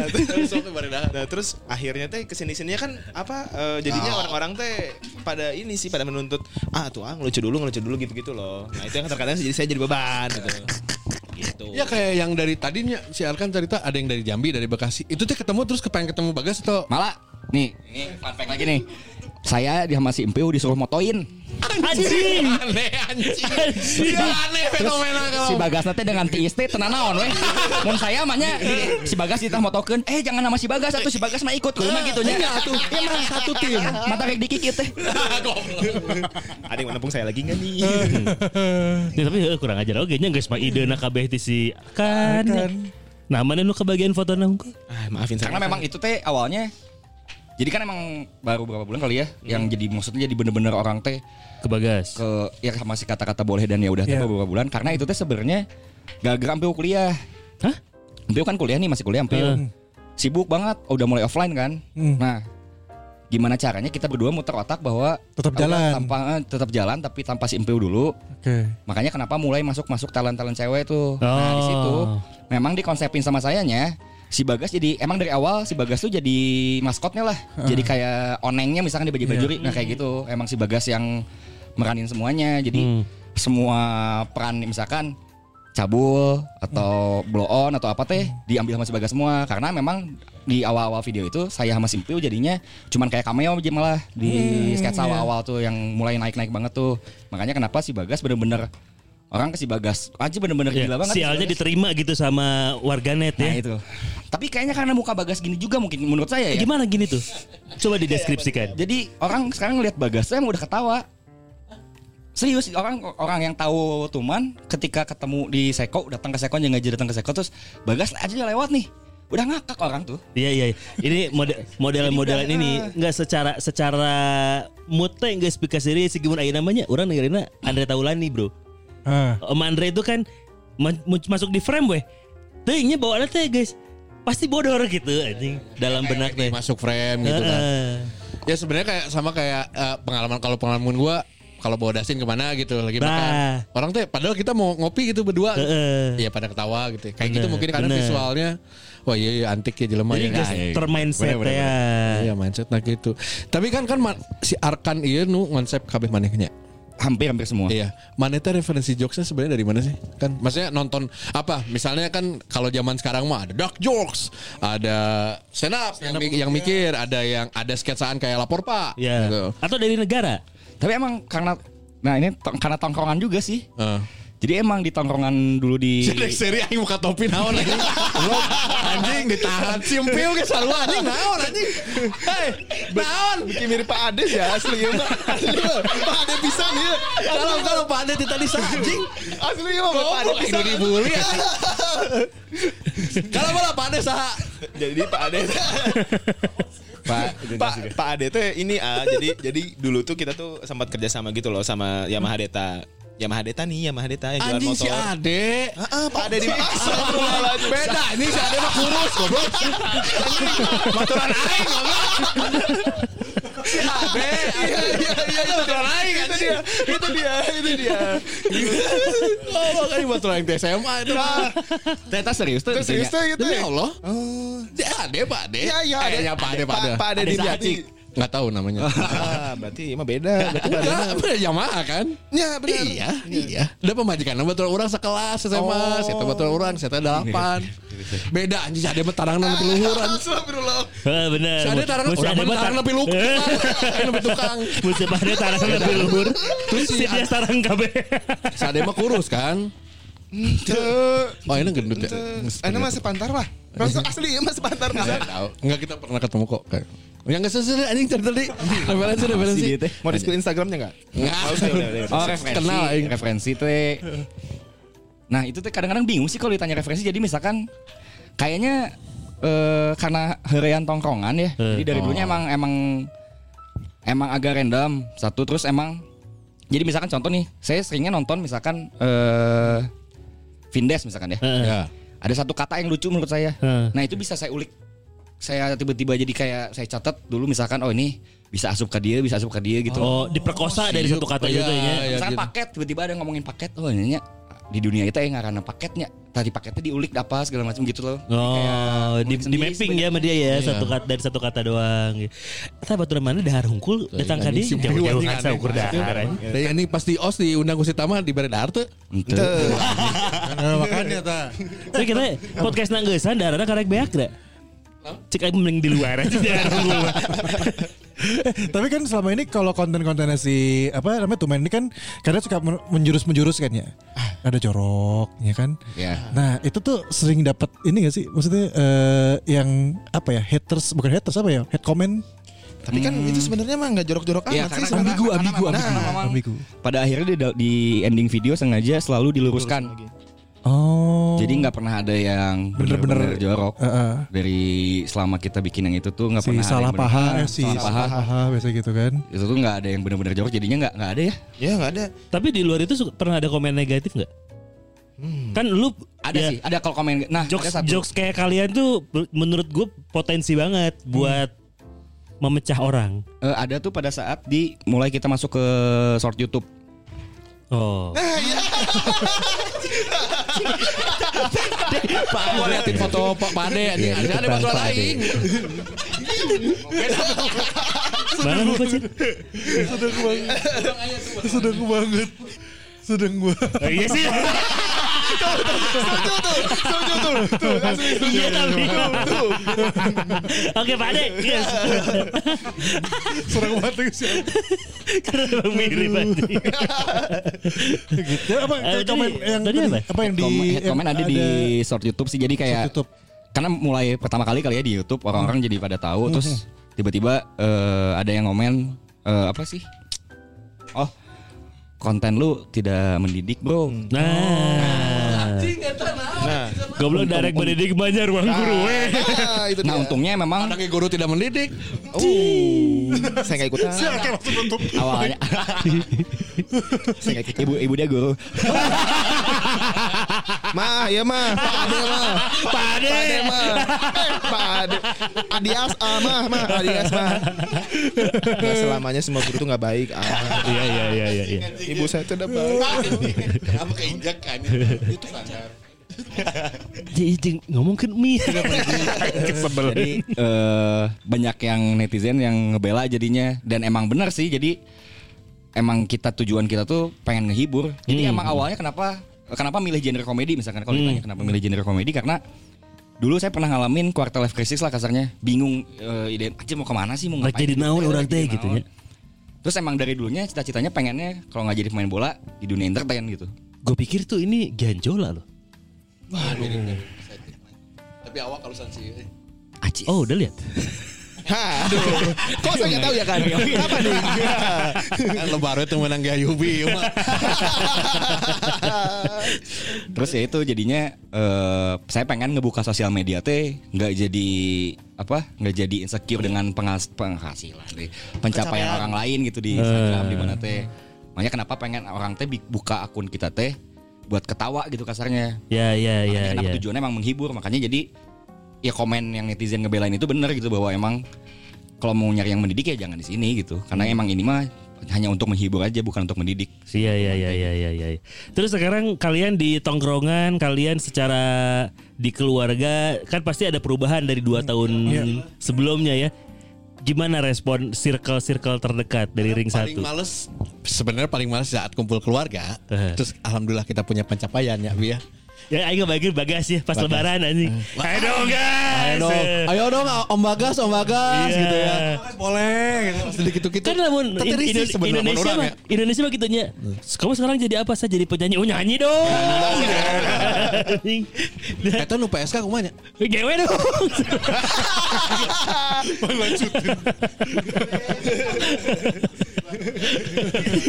nah terus akhirnya teh ke sini sininya kan apa eh, jadinya orang-orang teh pada ini sih pada menuntut ah tuh ah ngelucu dulu ngelucu dulu gitu-gitu loh. Nah, itu yang terkadang jadi saya jadi beban gitu. Gitu. Ya kayak yang dari tadinya si Arkan cerita ada yang dari Jambi, dari Bekasi. Itu tuh ketemu terus kepengen ketemu Bagas atau malah nih ini fun fact lagi nih. Saya di sama si Empiu disuruh motoin. anjing aneh anjing. anjing aneh fenomena kalau. Si Bagas nanti dengan TIST tenan naon weh. Mun saya mahnya di- si Bagas ditah motokeun, eh jangan nama si Bagas atuh si Bagas mah ikut kudu mah gitu nya. Iya atuh. Emang satu tim. Mata rek dikikit teh. Ada yang menampung saya lagi nggak nih? Ya, tapi eh, kurang ajar oke nya geus mah ide na kabeh ti si kan. Nah, mana lu kebagian foto nangku? ah, maafin saya. Karena memang itu teh awalnya Jadi kan emang baru berapa bulan kali ya yang jadi maksudnya jadi bener-bener orang teh Ke Bagas. ke ya masih kata-kata boleh dan ya udah teh Iya. beberapa bulan karena itu teh sebenarnya gara-gara Ampeu kuliah. Hah? Ampeu kan kuliah nih masih kuliah Ampeu. Heeh. Sibuk banget, udah mulai offline kan. Hmm. Nah, gimana caranya kita berdua muter otak bahwa Tetap jalan. tanpa eh, tetap jalan tapi tanpa si Ampeu dulu. Oke. Makanya kenapa mulai masuk-masuk talent-talent cewek tuh. Nah, di Oh. situ memang dikonsepin sama sayanya si Bagas jadi emang dari awal si Bagas tuh jadi maskotnya lah. Jadi kayak onengnya misalkan di baju-bajuri. Nah, kayak gitu. Emang si Bagas yang meranin semuanya. Jadi Hmm. semua peran misalkan cabul atau blow on atau apa teh diambil sama si Bagas semua karena memang di awal-awal video itu saya sama Simpiu jadinya cuman kayak cameo aja malah di sketsa awal-awal tuh yang mulai naik-naik banget tuh makanya kenapa si Bagas bener-bener orang ke si Bagas aja bener-bener Ya, gila banget si sialnya diterima gitu sama warganet nah ya. itu tapi kayaknya karena muka Bagas gini juga mungkin menurut saya ya Gimana gini tuh? Coba dideskripsikan. jadi orang sekarang ngelihat Bagas emang udah ketawa Serius orang orang yang tahu Tuman ketika ketemu di Seko datang ke Seko yang ngajak datang ke Seko terus Bagas aja lewat nih udah ngakak orang tuh Iya iya. Ini model modelan-modelan ini nggak secara secara teh nggak speak sendiri si gimana aya namanya? Orang dengerin Andre Taulani, Bro. Ah. Om Andre itu kan masuk di frame weh. Teuingnya bawaannya teh guys. Pasti bodor gitu anjing dalam benak teh. masuk frame gitu kan. Heeh. Ya sebenarnya kayak sama kayak eh, pengalaman kalau pengalaman gua kalau bawa dasin ke mana gitu lagi Nah. makan. Orang teh padahal kita mau ngopi gitu berdua. Heeh. Iya pada ketawa gitu. Kayak gitu Bener, mungkin karena bener. visualnya wah iya, iya antik ya jelema ya. guys iya. termindset Bener, bener, ya. Iya mindset nah gitu. Tapi kan kan si Arkan iya nu konsep kabeh manehnya. Hampir hampir semua Iya, mana teh referensi jokesnya sebenarnya dari mana sih? Kan maksudnya nonton apa? Misalnya kan kalau zaman sekarang mah ada dark jokes, ada stand up yang, mi- yang mikir, ada yang ada sketsaan kayak lapor pak. Ya. Gitu. Atau dari negara. tapi emang karena nah ini karena tongkrongan juga sih Uh. Jadi emang di tongkrongan dulu di Jadi seri aing buka topi naon anjing. Anjing ditahan simpil ke sarua anjing naon anjing. Hei, naon? Bikin mirip Pak Ades ya asli ya Pak. Asli ya. Pak Ades bisa nih. ya. Kalau kalau Pak Ade tadi anjing. Asli ya Pak Ades bisa. dibully. Kalau malah Pak Ade saha? Jadi Pak Ades Pak Pak Pak Ade tuh ini ah jadi jadi dulu tuh kita tuh sempat kerja sama gitu loh sama Yamaha Deta. Yamaha Deta nih Yamaha Deta yang jualan Anjing motor. si Ade. Heeh, Pak Ade di Astagfirullahaladzim. Beda ini si Ade mah kurus goblok. Maturan aing goblok. Si Ade. Iya iya iya iya maturan aing Itu dia, itu dia, itu dia. Oh, makanya maturan aing SMA itu. ternyata serius tuh serius tuh gitu Demi ya. Allah. Si Ade Pak Ade. Iya iya. Ya Pak Ade Pak Ade. Pak Ade Ade di Sacik. Enggak tahu namanya. Ah, berarti emang beda. Berarti Enggak, Yamaha kan? Ya benar. Iya, iya. Udah pemajikan betul orang sekelas SMA, Oh. saya betul orang, saya delapan. Beda anjing Ade mah tarangna nepi luhuran. Astagfirullah. Heeh tarangna Mun si orang Ade mah tarang nepi luhur. Nepi tukang. Musim ada tarang lebih luhur. Terus si dia tarang kabeh. Ade mah kurus kan? Oh ini gendut ya? Ini mah sepantar lah. Asli ya mas sepantar bisa. tahu. Enggak kita pernah ketemu kok. Kayak. Yang nggak sesuai anjing cerita tadi. Referensi referensi. teh. Mau di spill Instagramnya nggak? Nggak. Oh. Oh referensi, Kenal, aing. referensi teh. Nah itu tuh kadang-kadang bingung sih kalau ditanya referensi. Jadi misalkan kayaknya eh, karena herian tongkrongan ya. Jadi dari dulunya emang emang emang agak random. Satu terus emang jadi misalkan contoh nih, saya seringnya nonton misalkan eh Vindes misalkan ya. Ya. Ada satu kata yang lucu menurut saya. Heeh. Nah itu bisa saya ulik. Saya tiba-tiba jadi kayak saya catat dulu misalkan oh ini bisa asup ke dia, bisa asup ke dia gitu. Oh, diperkosa dari satu kata Iya, gitu ya. iya. Misalkan gitu. paket tiba-tiba ada yang ngomongin paket oh ini di dunia itu ya karena paketnya tadi paketnya diulik apa segala macam gitu loh Oh, di, di mapping ya sama dia ya Iya. satu kata dari satu kata doang. Eta baturan mana dahar hungkul datang ka Anjing, dia jauh-jauh kan ukur dahar. anjing. Dan ini pasti os diundang ku si Tama di Beredar tuh. Ente. Nah, makanya ta. Tapi kita podcast nanggesan daharana karek beak da. Cek aing mending di luar aja. Tapi kan selama ini kalau konten-kontennya si apa namanya Tumen ini kan kadang suka men- menjurus-menjurus kan ya. Ada jorok, ya kan? Ya. Nah itu tuh sering dapat ini gak sih? Maksudnya eh, yang apa ya haters bukan haters apa ya? Head comment Tapi kan itu sebenarnya mah nggak jorok-jorok Iya, amat karena- sih. karena- ambigu, ambigu, karena ambigu, memang- ambigu. pada akhirnya di, di ending video sengaja selalu diluruskan Oh. Jadi nggak pernah ada yang Bener-bener, jorok. Heeh. Dari selama kita bikin yang itu tuh nggak si pernah ada salah yang paha, eh, si salah paha. salah paha biasa gitu kan. Itu tuh nggak ada yang bener-bener jorok. Jadinya nggak nggak ada ya. Ya nggak ada. Tapi di luar itu pernah ada komen negatif nggak? Kan lu Ada ya, sih. Ada kalau komen. Nah Jokes ada satu. jokes kayak kalian tuh menurut gue potensi banget buat memecah orang. Eh, ada tuh pada saat di mulai kita masuk ke short YouTube. Oh. Gua liatin foto Pak Pade anjing. Ada ada foto lain. Mana lu Cin? Sedang banget. Sedang banget. Sedang gua. Oh, iya sih. Iya tapi. Oke Pak Ade. Yes. Serang banget sih. Karena mirip aja. gitu. Apa Eh, tadi- komen yang tadi apa? apa yang di komen, komen ada, di short YouTube sih. Jadi kayak karena mulai pertama kali kali ya di YouTube orang-orang jadi pada tahu terus tiba-tiba eh, ada yang ngomen eh, apa sih? Oh, konten lu tidak mendidik, Bro. Nah. Nah, Goblok direct mendidik banyak ruang guru weh. ah, itu Nah, untungnya memang Anaknya guru tidak mendidik. Oh, saya nggak ikutan. awalnya saya nggak ikut. ibu ibu dia guru. Mah, ya mah. Pak Ade mah. Pak Ade. Pak Ade mah. Pak Ade. Adias ah mah, mah. Adias mah. Nggak selamanya semua guru tuh nggak baik. Ah. Iya iya iya iya iya. Ibu saya tuh udah baik. Kenapa keinjak kan? Itu sadar. Jadi ngomong ke mie. Jadi eh, banyak yang netizen yang ngebela jadinya dan emang benar sih. Jadi emang kita tujuan kita tuh pengen ngehibur. Jadi emang awalnya kenapa kenapa milih genre komedi misalkan kalau ditanya kenapa milih genre komedi karena dulu saya pernah ngalamin quarter life crisis lah kasarnya bingung eh, ide aja mau ke mana sih mau ngapain jadi naon orang teh jadi gitu ya. Terus emang dari dulunya cita-citanya pengennya kalau nggak jadi pemain bola di dunia entertain gitu. Gue pikir tuh ini Ganjola loh. Tapi awak kalau sanksi. Aci. Oh udah lihat. Hah. Kok saya nggak tahu ya kan? Apa nih? Kan lebaran itu menang Gayubi. mah. Terus ya itu jadinya eh saya pengen ngebuka sosial media teh nggak jadi apa nggak jadi insecure dengan penghas penghasilan deh. pencapaian orang lain gitu di Instagram di mana teh. Makanya kenapa pengen orang teh bi- buka akun kita teh buat ketawa gitu kasarnya. Ya ya ya Makanya kenapa ya. tujuannya emang menghibur. Makanya jadi ya komen yang netizen ngebelain itu bener gitu bahwa emang kalau mau nyari yang mendidik ya jangan di sini gitu. Karena emang ini mah hanya untuk menghibur aja bukan untuk mendidik. Iya iya iya iya iya iya. Terus sekarang kalian di tongkrongan, kalian secara di keluarga kan pasti ada perubahan dari dua tahun sebelumnya ya. Gimana respon circle-circle terdekat dari ring paling satu? males sebenarnya paling males saat kumpul keluarga. Eh. Terus alhamdulillah kita punya pencapaian ya, Bi ya. Ya ayo bagi bagas ya pas lebaran anjing. Ayo dong guys. Ayo dong, ayo dong Om Bagas, Om Bagas Iya. gitu ya. Boleh gitu. Sedikit gitu. Kan namun In- Indonesia mah ya. Indonesia mah gitunya. Kamu sekarang jadi apa? Saya jadi penyanyi. Oh nyanyi dong. Anjing. Eta nu PSK kumanya. Gewe dong.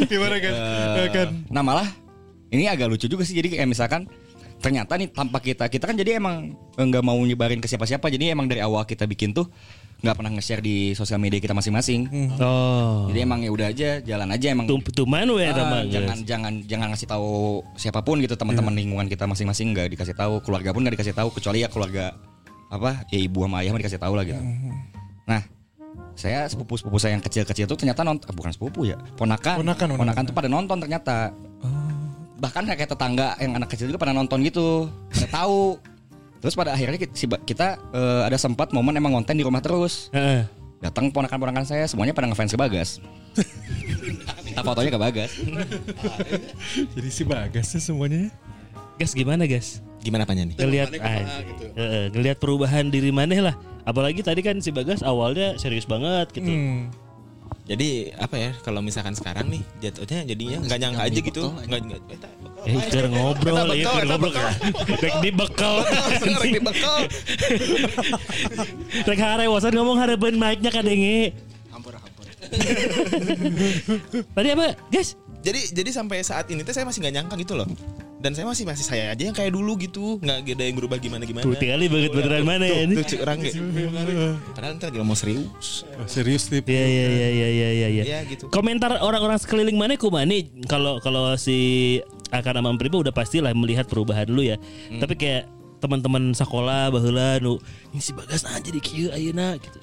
Gimana kan? Eh, kan? Nah malah ini agak lucu juga sih jadi kayak misalkan ternyata nih tanpa kita kita kan jadi emang nggak mau nyebarin ke siapa-siapa jadi emang dari awal kita bikin tuh nggak pernah nge-share di sosial media kita masing-masing. Oh. Jadi emang ya udah aja jalan aja emang. Tum tuman we Ah, jangan jangan jangan ngasih tahu siapa pun gitu teman-teman lingkungan kita masing-masing nggak dikasih tahu keluarga pun nggak dikasih tahu kecuali ya keluarga apa ya ibu sama ayah mah dikasih tahu lah gitu. Nah saya sepupu sepupu saya yang kecil-kecil tuh ternyata nonton bukan sepupu ya ponakan Ponakan, ponakan. tuh pada nonton ternyata bahkan kayak tetangga yang anak kecil juga pada nonton gitu pada tahu terus pada akhirnya kita, si- kita eh, ada sempat momen emang konten di rumah terus Heeh. datang ponakan-ponakan saya semuanya pada ngefans ke Bagas minta fotonya ke Bagas Jadi si bagas sih semuanya. Gas gimana gas? Gimana apanya nih? Ngelihat ah, gitu. Heeh, ngelihat perubahan diri maneh lah. Apalagi tadi kan si Bagas awalnya serius banget gitu. Hmm. Jadi apa ya kalau misalkan sekarang nih jatuhnya jadinya nggak nyangka aja gitu. Nggak bekal. Eh, keur ngobrol Eta ya, bekal, keur eta ngobrol. bekal. Rek dibekal. Rek dibekal. Rek harewosan ngomong hareupeun mic-nya kadenge. Tadi apa? Guys, Jadi jadi sampai saat ini tuh saya masih nggak nyangka gitu loh. Dan saya masih masih saya aja yang kayak dulu gitu nggak ada yang berubah gimana gimana Tuh tinggal banget beneran mana ya ini. tuh cek orang kayak padahal ntar lagi ngomong serius Serius tip. Iya iya iya iya iya iya. Ya. ya gitu Komentar orang-orang sekeliling mana ku mana kalau kalau si akan sama Pribo udah pastilah melihat perubahan dulu ya. Hmm. Tapi kayak teman-teman sekolah baheula nu ini si Bagas aja di kieu ayeuna gitu.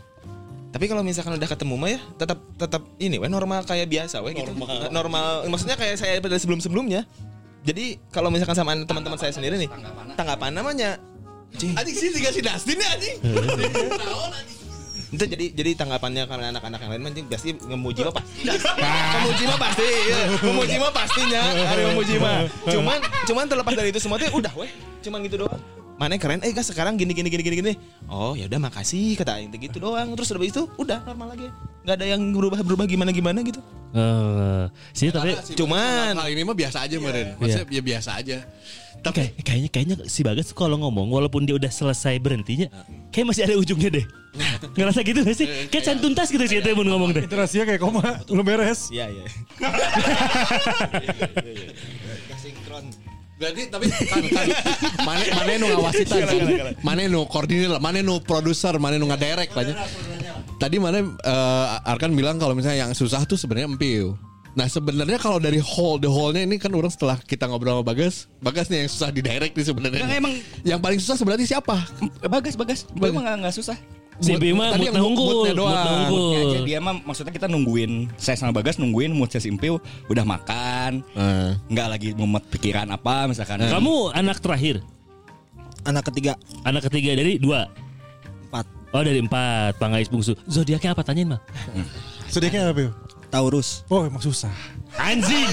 tapi kalau misalkan udah ketemu mah ya tetap tetap ini weh normal kayak biasa weh gitu normal maksudnya kayak saya pada sebelum sebelumnya jadi kalau misalkan sama teman-teman saya sendiri nih tanggapan namanya. Anjing sih dikasih Dustin ya anjing. itu jadi jadi tanggapannya karena anak-anak yang lain anjing pasti ngemuji mah pasti. Ngemuji mah pasti iya. ngemuji mah pastinya. Hari memuji mah. Cuman cuman terlepas dari itu semua tuh udah weh. Cuman gitu doang mana keren eh guys sekarang gini gini gini gini gini oh ya udah makasih kata aing teh gitu doang terus udah itu udah normal lagi nggak ada yang berubah berubah gimana gimana gitu Eh, sih tapi cuman Hal ini mah biasa aja meren. Maksudnya ya biasa aja. Tapi kayak, kayaknya kayaknya si Bagas kalau ngomong walaupun dia udah selesai berhentinya kayak masih ada ujungnya deh. Ngerasa gitu gak sih? Kayak can tuntas gitu sih itu yang mau ngomong deh. Interaksinya kayak koma, belum beres. iya iya Berarti tapi kan kan mana mana nu ngawasitan kan. Mana nu koordinir, mana nu produser, mana nu ngadirect lah. nya. Tadi mana eh, Arkan bilang kalau misalnya yang susah tuh sebenarnya empiu. Nah sebenarnya kalau dari whole the whole-nya ini kan orang setelah kita ngobrol sama Bagas, Bagas nih yang susah di direct nih sebenarnya. Enggak, emang- yang paling susah sebenarnya siapa? Bagas, bagas. Gue emang gak, nggak susah. Si Bima tadi mood yang unggul, moodnya mood doang. unggul. Ya aja dia mah maksudnya kita nungguin saya sama Bagas nungguin mood si Impiu udah makan, Eh. nggak lagi mumet pikiran apa misalkan. Kamu anak terakhir, Anak ketiga anak ketiga dari dua. empat Oh dari empat, Pangais bungsu. Zodiaknya apa tanyain mah? Sedihnya apa? Taurus Oh emang susah. Anjing.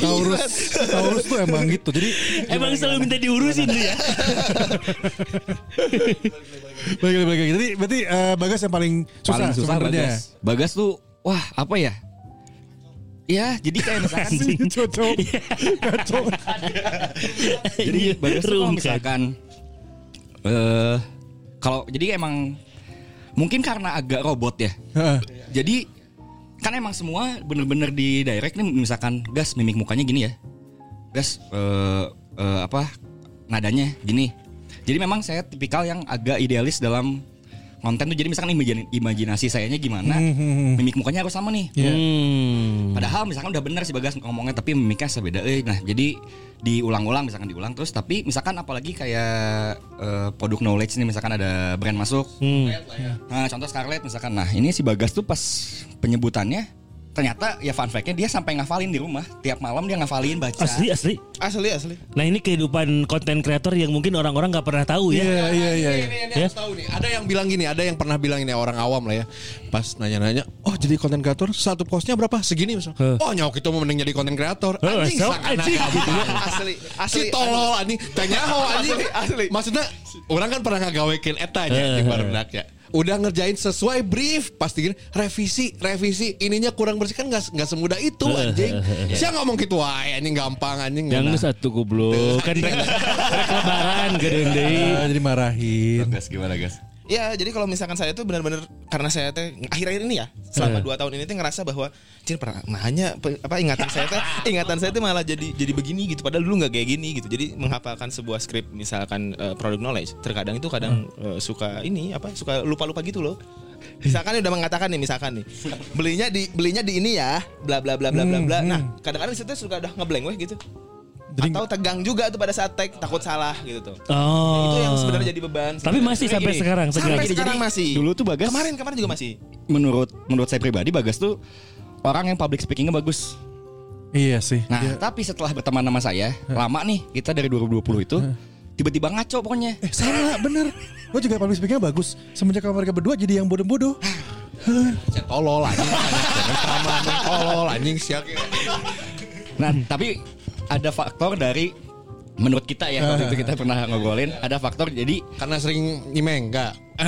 Taurus, Taurus tuh emang gitu. Jadi Emang selalu minta diurusin tuh ya. bagi bagi. Jadi berarti eh, Bagas yang paling susah, paling susah sebenarnya. Bagas. Bagas tuh wah apa ya? Ya, jadi kayak misalkan Anjing. Cocok, kacau. jadi Iya, Bagas tuh misalkan eh kalau jadi emang mungkin karena agak robot ya. Heeh. Jadi kan emang semua bener-bener di direct nih misalkan gas mimik mukanya gini ya. Gas eh eh, apa nadanya gini. Jadi memang saya tipikal yang agak idealis dalam konten tuh jadi misalkan imajin- imajinasi sayanya gimana, mimik mukanya harus sama nih. Hmm. Padahal misalkan udah bener sih Bagas ngomongnya tapi mimiknya sebeda euy. Nah, jadi diulang-ulang misalkan diulang terus tapi misalkan apalagi kayak eh, produk knowledge nih misalkan ada brand masuk. Hmm. Nah, contoh Scarlett misalkan. Nah, ini si Bagas tuh pas penyebutannya ternyata ya fun fact-nya dia sampai ngafalin di rumah. Tiap malam dia ngafalin baca. Asli asli. asli asli Nah ini kehidupan konten kreator yang mungkin orang-orang nggak pernah tahu ya. Iya iya iya. iya. Ini, ini harus tahu nih. Ada yang bilang gini, ada yang pernah bilang ini orang awam lah ya. Pas nanya-nanya, oh jadi konten kreator satu postnya berapa? Segini misal. Huh. Oh nyok itu mau mending jadi konten kreator. Huh, Anjing so, seakan-akan anjing. gitu ya. asli Si asli tolol anjing, tanya ho anjing. Asli, asli. Maksudnya orang kan pernah ngagawekin eta nya di barudak ya. Udah ngerjain sesuai brief, pasti gini, revisi, revisi, ininya kurang bersih kan nggak nggak semudah itu anjing. Saya ngomong gitu wae anjing gampang anjing. Yang Nah. satu goblok kan rek, rek lebaran gede Ah, jadi marahin. Gas gimana, Gas? Ya, jadi kalau misalkan saya tuh benar-benar karena saya teh akhir-akhir ini ya, selama dua tahun ini tuh ngerasa bahwa cin pernah nanya pe- apa ingatan saya teh ingatan saya tuh malah jadi jadi begini gitu padahal dulu nggak kayak gini gitu. Jadi menghafalkan sebuah skrip misalkan eh, product knowledge, terkadang itu kadang eh, suka ini apa suka lupa-lupa gitu loh. Misalkan udah mengatakan nih misalkan nih belinya di belinya di ini ya bla bla bla bla bla bla. Nah, kadang-kadang di situ suka udah ngeblank weh gitu. Atau tegang juga tuh pada saat tag takut salah gitu tuh. Oh. Itu yang sebenarnya jadi beban. Tapi masih sampai Gini, sekarang Sampai sekarang. sekarang masih. Dulu tuh Bagas Kemarin kemarin juga masih. menurut menurut saya pribadi Bagas tuh orang yang public speakingnya bagus. Iya sih. Nah, tapi setelah berteman sama saya, lama nih kita dari 2020 itu tiba-tiba ngaco pokoknya. Eh sama bener. Gue juga public speakingnya bagus. Semenjak mereka berdua jadi yang bodoh-bodoh. Tolol anjing. Jangan tolol anjing siak. Nah, tapi ada faktor dari menurut kita ya waktu itu kita pernah ngobrolin ada faktor jadi Karena sering nyimeng enggak?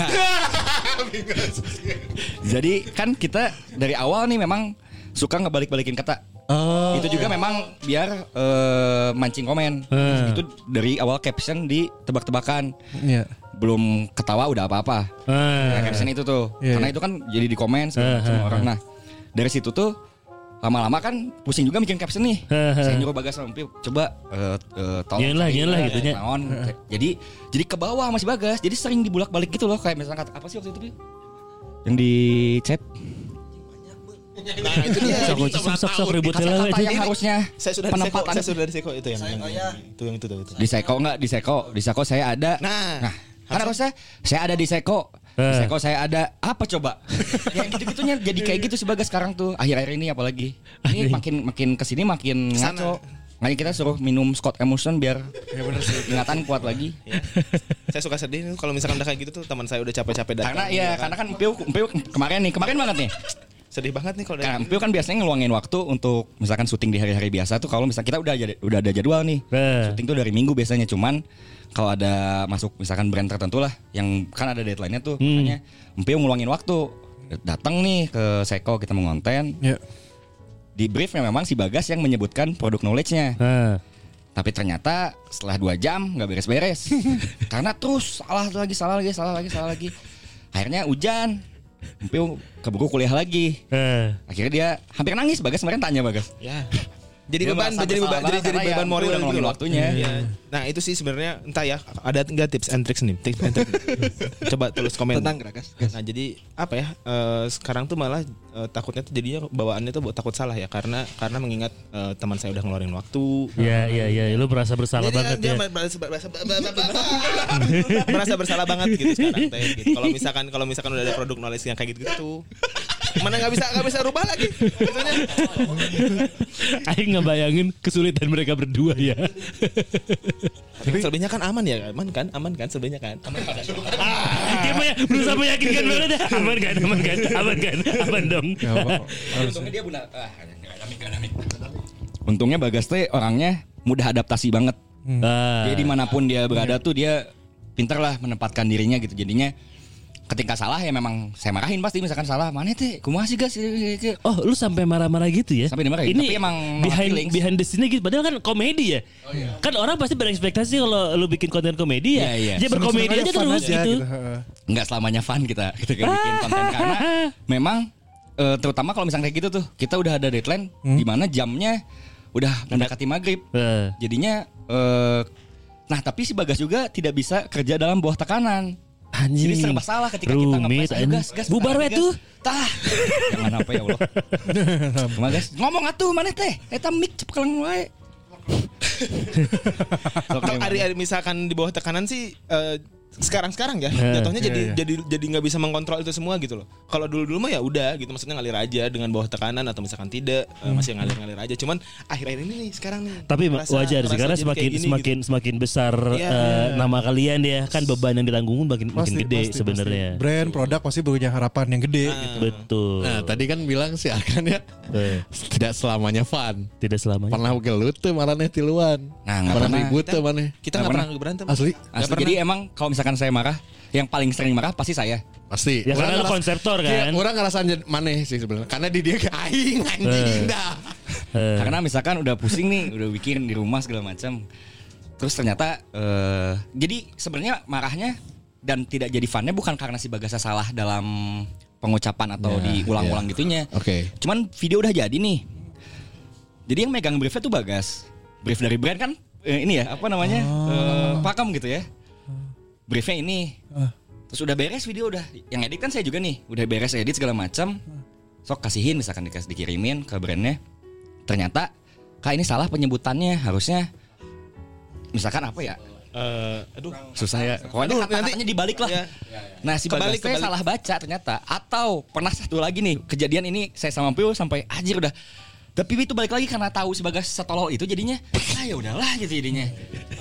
jadi kan kita dari awal nih memang suka ngebalik-balikin kata. Oh. Itu juga memang biar eh, mancing komen. Hmm. Itu dari awal caption di tebak-tebakan. Iya. Belum ketawa udah apa-apa. Ah. Nah, caption itu tuh. Iya, Karena iya. itu kan jadi di komen sama, eh, orang. Nah, dari situ tuh lama-lama kan pusing juga bikin caption nih. saya nyuruh Bagas sama Empiu coba tolong Nyen lah, lah ya, gitu naon. Jadi jadi ke bawah masih Bagas. Jadi sering dibulak-balik gitu loh kayak misalnya kata apa sih waktu itu Pi? Yang di chat Nah, itu dia. Sok sok sok sok ribut lah. kata-kata yang harusnya Saya sudah penempatan saya sudah di seko itu yang yang- yang- itu yang itu tuh. itu. di Seko enggak di Seko di Seko saya ada Nah, kan harusnya saya ada di Seko di Eh. Seko saya ada apa coba yang gitu-gitunya jadi kayak gitu sih Bagas sekarang tuh akhir-akhir ini apalagi ini makin makin ke sini makin Ke sana. ngaco Makanya kita suruh minum Scott Emotion biar ingatan kuat lagi. saya suka sedih nih kalau misalkan udah kayak gitu tuh teman saya udah capek-capek datang. Karena ya, karena kan Mpiu, Mpiu kemarin nih, kemarin banget nih. sedih banget nih kalau Karena udah Mpiu kan biasanya ngeluangin waktu untuk misalkan syuting di hari-hari biasa tuh kalau misalkan kita udah ada- udah ada jadwal nih. Eh. Syuting tuh dari minggu biasanya cuman kalau ada masuk misalkan brand tertentu lah yang kan ada deadline-nya tuh Hmm. makanya Mpiu ngeluangin waktu. Datang nih ke Seko kita mau ngonten. Ya. di briefnya memang si Bagas yang menyebutkan produk knowledge-nya. Tapi ternyata setelah dua jam nggak beres-beres. Karena terus salah lagi salah lagi salah lagi salah lagi. Akhirnya hujan. Mpiu keburu kuliah lagi. Akhirnya dia hampir nangis Bagas kemarin tanya Bagas. Ya jadi Dia beban jadi beban jadi, jadi beban ya, moral udah gitu ngomongin loh. waktunya. Iya. Nah itu sih sebenarnya entah ya ada nggak tips and tricks nih tips and tricks. Coba tulis komen. Tentang Gragas. Nah jadi apa ya eh, sekarang tuh malah eh, takutnya tuh jadinya bawaannya tuh takut salah ya karena karena mengingat eh, teman saya udah ngeluarin waktu. Iya iya iya, lu merasa bersalah Jadi banget dia ya. merasa, merasa, merasa bersalah banget gitu sekarang teh. Gitu. Kalau misalkan kalau misalkan udah ada produk knowledge yang kayak gitu gitu, mana nggak bisa nggak bisa rubah lagi. Aing ngebayangin kesulitan mereka berdua ya. tapi selebihnya kan aman ya, aman kan, aman kan, selebihnya kan. Aman kan? Dia mah berusaha meyakinkan banget ya. Aman kan, aman kan, aman kan, aman dong. Ya, untungnya dia benar ah, untungnya Bagas teh orangnya mudah adaptasi banget Ah. jadi di mana pun dia berada tuh dia pintar lah menempatkan dirinya gitu jadinya ketika salah ya memang saya marahin pasti misalkan salah mana teh kumaha sih gas Oh, lu sampai marah-marah gitu ya? Sampai dimarahin, Ini tapi emang behind feelings. behind the scene gitu. Padahal kan komedi ya. Kan orang pasti berekspektasi kalau lu bikin konten komedi ya, Iya, iya. dia berkomedi aja terus aja gitu. heeh. nggak selamanya fun kita ketika bikin konten karena memang eh, terutama kalau misalnya kayak gitu tuh kita udah ada deadline di mana jamnya udah mendekati maghrib Eh. jadinya eh, nah tapi si Bagas juga tidak bisa kerja dalam bawah tekanan Anjing. jadi serba salah ketika kita Rumit, ngepas ayo anjing. gas gas Bubar we tuh. tah jangan apa ya Allah Kumaha, gas ngomong atuh mana teh eta mic cepet kelang wae Sok, Kalau gimana? hari, hari misalkan di bawah tekanan sih eh, sekarang-sekarang ya Eh, jatuhnya iya, jadi iya. jadi jadi nggak bisa mengontrol itu semua gitu loh. Kalau dulu-dulu mah ya udah gitu maksudnya ngalir aja dengan bawah tekanan atau misalkan tidak eh, masih ngalir-ngalir aja. Cuman akhir-akhir ini nih sekarang nih. Tapi ngerasa- wajar sih karena semakin gini semakin gitu. semakin besar Iya. eh, nama kalian ya kan beban yang ditanggung makin makin gede sebenarnya. Brand, produk pasti punya harapan yang gede gitu. Betul. Nah tadi kan bilang si Arkan ya Eh, tidak selamanya fun. tidak selamanya. Pernah gelut tuh malah tiluan. Nah, nggak pernah pernah. ribut tuh mana? kita nggak pernah berantem. Asli Asli, jadi emang kalau misalkan saya marah yang paling sering marah pasti saya pasti. Ya karena lu ngeras- konseptor Iya, kan. orang ngerasain mana sih sebenarnya. Karena di dia kayak aing anjing dah. Eh, Karena misalkan udah pusing nih, udah bikin di rumah segala macam. Terus ternyata eh jadi sebenarnya marahnya dan tidak jadi funnya bukan karena si Bagasa salah dalam pengucapan atau Ya, diulang-ulang ya. gitunya. Oke. Cuman video udah jadi nih. Jadi yang megang briefnya tuh Bagas. Brief dari brand kan eh, ini ya, apa namanya? Eh, pakem gitu ya. Briefnya ini. Terus udah beres video udah. Yang edit kan saya juga nih. Udah beres edit segala macam. Sok kasihin misalkan dikasih dikirimin ke brandnya. Ternyata kak ini salah penyebutannya. Harusnya misalkan apa ya? Eh, aduh. Susah ya. Pokoknya Aduh, kata-katanya nanti- dibalik lah. Ya. Nah si Kebalik, kebalik. salah baca ternyata. Atau pernah satu lagi nih kejadian ini saya sama Pio sampai anjir udah. Tapi itu balik lagi karena tahu si Bagas setolol itu jadinya ah ya udahlah gitu jadinya.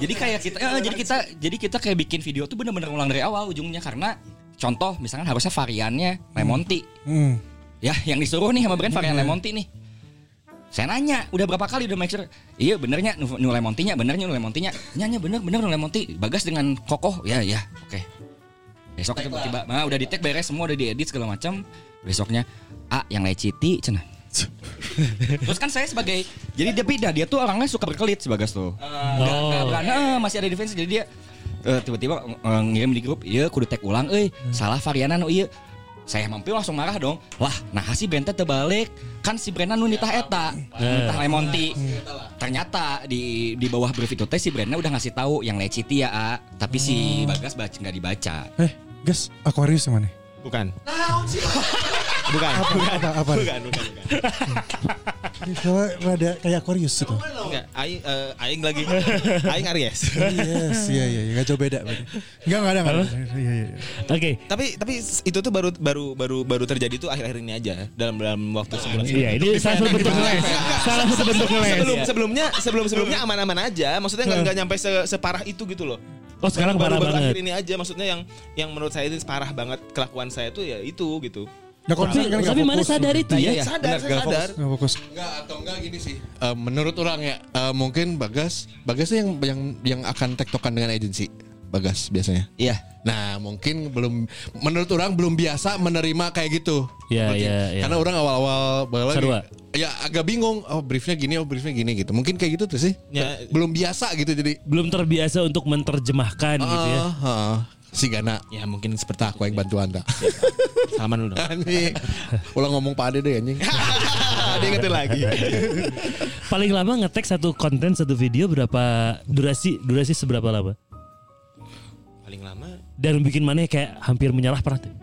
Jadi kayak kita eh, jadi kita jadi kita kayak bikin video tuh bener-bener ulang dari awal ujungnya karena contoh misalkan harusnya variannya lemon tea. Hmm. Ya yang disuruh nih sama brand varian lemon tea nih. Saya nanya, udah berapa kali udah make sure Iya benernya nu, lemon tea-nya, benernya nu lemon tea-nya Nyanya bener, bener nu lemon tea Bagas dengan kokoh, ya ya, oke Besok tiba-tiba, nah udah di tag beres semua, udah diedit segala macam Besoknya, ah yang leciti, cina Terus kan saya sebagai Jadi dia beda, dia tuh orangnya suka berkelit si Bagas tuh berani, eh, masih ada defense Jadi dia eh, tiba-tiba eh, ngirim di grup Iya kudu tag ulang, eh salah varianan, oh iya. Saya mampu langsung marah dong. Lah nah si Brenda terbalik. Kan si Brenda nu nitah eta nitah Lemonti. Ternyata di di bawah brief itu teh si Brenda udah ngasih tahu yang leciti ya A. tapi si Bagas baca nggak dibaca. Eh, guys, Aquarius yang mana? Bukan. Bukan. Apa, apa, apa? Bukan, bukan, bukan. Soalnya rada kayak Aquarius itu. Enggak, aing eh, aing lagi. Aing Aries. yes, iya iya, nggak jauh beda. berarti. Enggak enggak ada enggak ada. Iya iya. iya. Oke. tapi tapi itu tuh baru baru baru baru terjadi tuh akhir-akhir ini aja dalam dalam waktu sebulan. Iya, ini salah satu bentuk ngeles. Salah satu bentuk ngeles. Sebelum sebelumnya sebelum sebelumnya aman-aman aja. Maksudnya nggak nggak nyampe se- separah itu gitu loh. Oh, sekarang baru, parah baru banget. akhir ini aja maksudnya yang yang menurut saya itu parah banget kelakuan saya tuh ya itu gitu. Nah, konser kan Tapi mana sadar itu ya? Iya, sadar, benar, sadar. Nggak fokus. Enggak atau enggak gini sih. Eh, menurut orang ya eh, mungkin Bagas Bagas yang yang yang akan tektokan dengan agensi. Bagas biasanya. iya Nah, mungkin belum menurut orang belum biasa menerima kayak gitu. Iya, iya, iya. Karena orang awal-awal lagi, ya agak bingung. Oh, briefnya gini, oh briefnya gini gitu. Mungkin kayak gitu tuh sih. Ya. Belum biasa gitu jadi. Belum terbiasa untuk menerjemahkan gitu ya. Ah. Si Gana. Ya mungkin seperti aku yang bantu anda. Salaman dulu. Anjing. Ulang ngomong Pak Ade deh anjing. Dia ingetin lagi. Paling lama ngetek satu konten satu video berapa durasi durasi seberapa lama? Paling lama Dan bikin mana kayak hampir menyerah pernah tuh?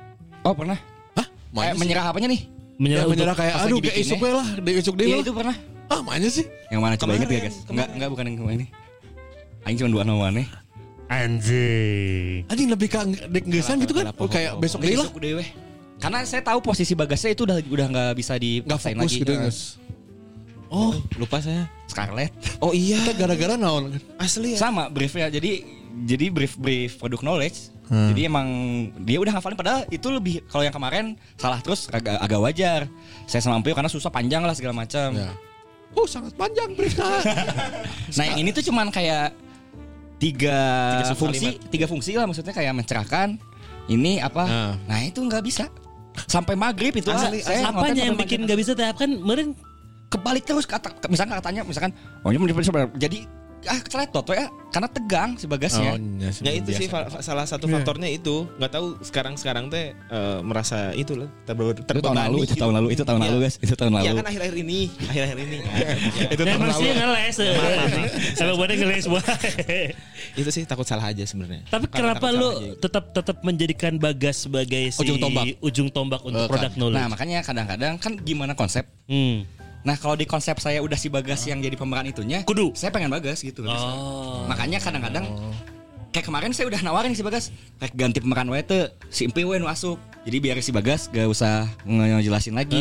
oh pernah Hah? eh, menyerah apanya nih Menyerah, Ya, menyerah kayak aduh kayak isuk we lah, deh isuk deh iya itu pernah Ah, mana sih? yang mana coba inget gak guys enggak enggak bukan yang kemarin nih Aing cuma dua nama nih Anjing. Anjing lebih ke dek ngesan gitu kan? Oh, kayak besok deh lah. Karena saya tahu posisi bagasnya itu udah udah nggak bisa dipaksain fokus lagi. gitu, Eh, guys. Oh, lupa saya. Scarlett. Oh iya, Kita gara-gara naon asli ya. Sama briefnya. Jadi jadi brief brief product knowledge. Hmm. Jadi emang dia udah hafalin padahal itu lebih kalau yang kemarin salah terus agak, agak wajar. Saya sama Ampio karena susah panjang lah segala macam. Ya. Oh, sangat panjang briefnya. Nah yang ini tuh cuman kayak tiga, Tiga fungsi, subkalimat. tiga fungsi lah maksudnya kayak mencerahkan. Ini apa? Nah. Nah, itu nggak bisa. Sampai maghrib itu ah. Asli, Saya Apanya ngotot yang bikin nggak bisa kan kemarin kebalik terus kata misalkan katanya misalkan oh ini jadi ah celetot ya karena tegang si bagasnya. iya Ya itu sih fa- fa- salah satu faktornya itu nggak tahu sekarang sekarang teh eh, merasa itu lah terbe- itu tahun lalu, itu gitu. tahun lalu, itu tahun Iya. lalu guys, itu tahun lalu. Iya kan akhir-akhir ini, akhir-akhir ini. itu Dan manusia ngeles eh. Sama buatnya ngeles buat itu sih takut salah aja sebenarnya. Tapi Karena kenapa lu aja. tetap tetap menjadikan Bagas sebagai si Ujung tombak. ujung tombak untuk Eh, kan. product knowledge? Nah makanya kadang-kadang kan gimana konsep. Hmm. Nah kalau di konsep saya udah si bagas yang jadi pemeran itunya, Kudu. Saya pengen bagas gitu. Oh. Makanya kadang-kadang kayak kemarin saya udah nawarin si bagas, kayak ganti pemeran wae si Empi we nu asup. Jadi biar si bagas gak usah ngejelasin lagi.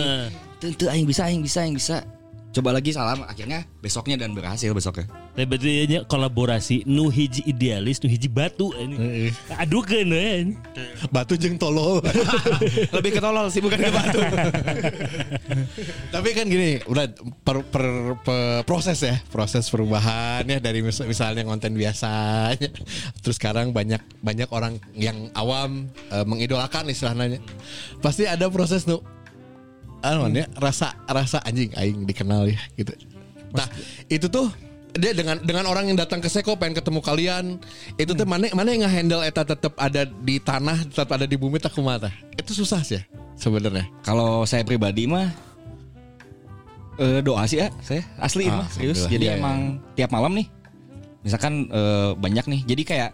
Tentu aing bisa, aing bisa, aing bisa. Coba lagi salam akhirnya besoknya dan berhasil besoknya. Tapi berarti nya kolaborasi nu hiji idealis nu hiji batu ini. Adukeun we. Batu jeng tolol. Lebih ke tolol sih bukan ke batu. Tapi kan gini, udah per, per, per- proses ya, proses perubahan ya dari mis- misalnya konten biasanya, terus sekarang banyak banyak orang yang awam eh, mengidolakan istilahnya, pasti ada proses nu, anu ya, rasa rasa anjing aing dikenal ya gitu. Nah itu tuh dia dengan dengan orang yang datang ke Seko pengen ketemu kalian itu tuh mana mana yang ngehandle eta tetap ada di tanah tetap ada di bumi tak kumata itu susah sih ya sebenarnya Kalau saya pribadi mah eh, doa sih ya saya asli Ah, mah serius. Jadi iya. emang tiap malam nih, misalkan eh, banyak nih. Jadi kayak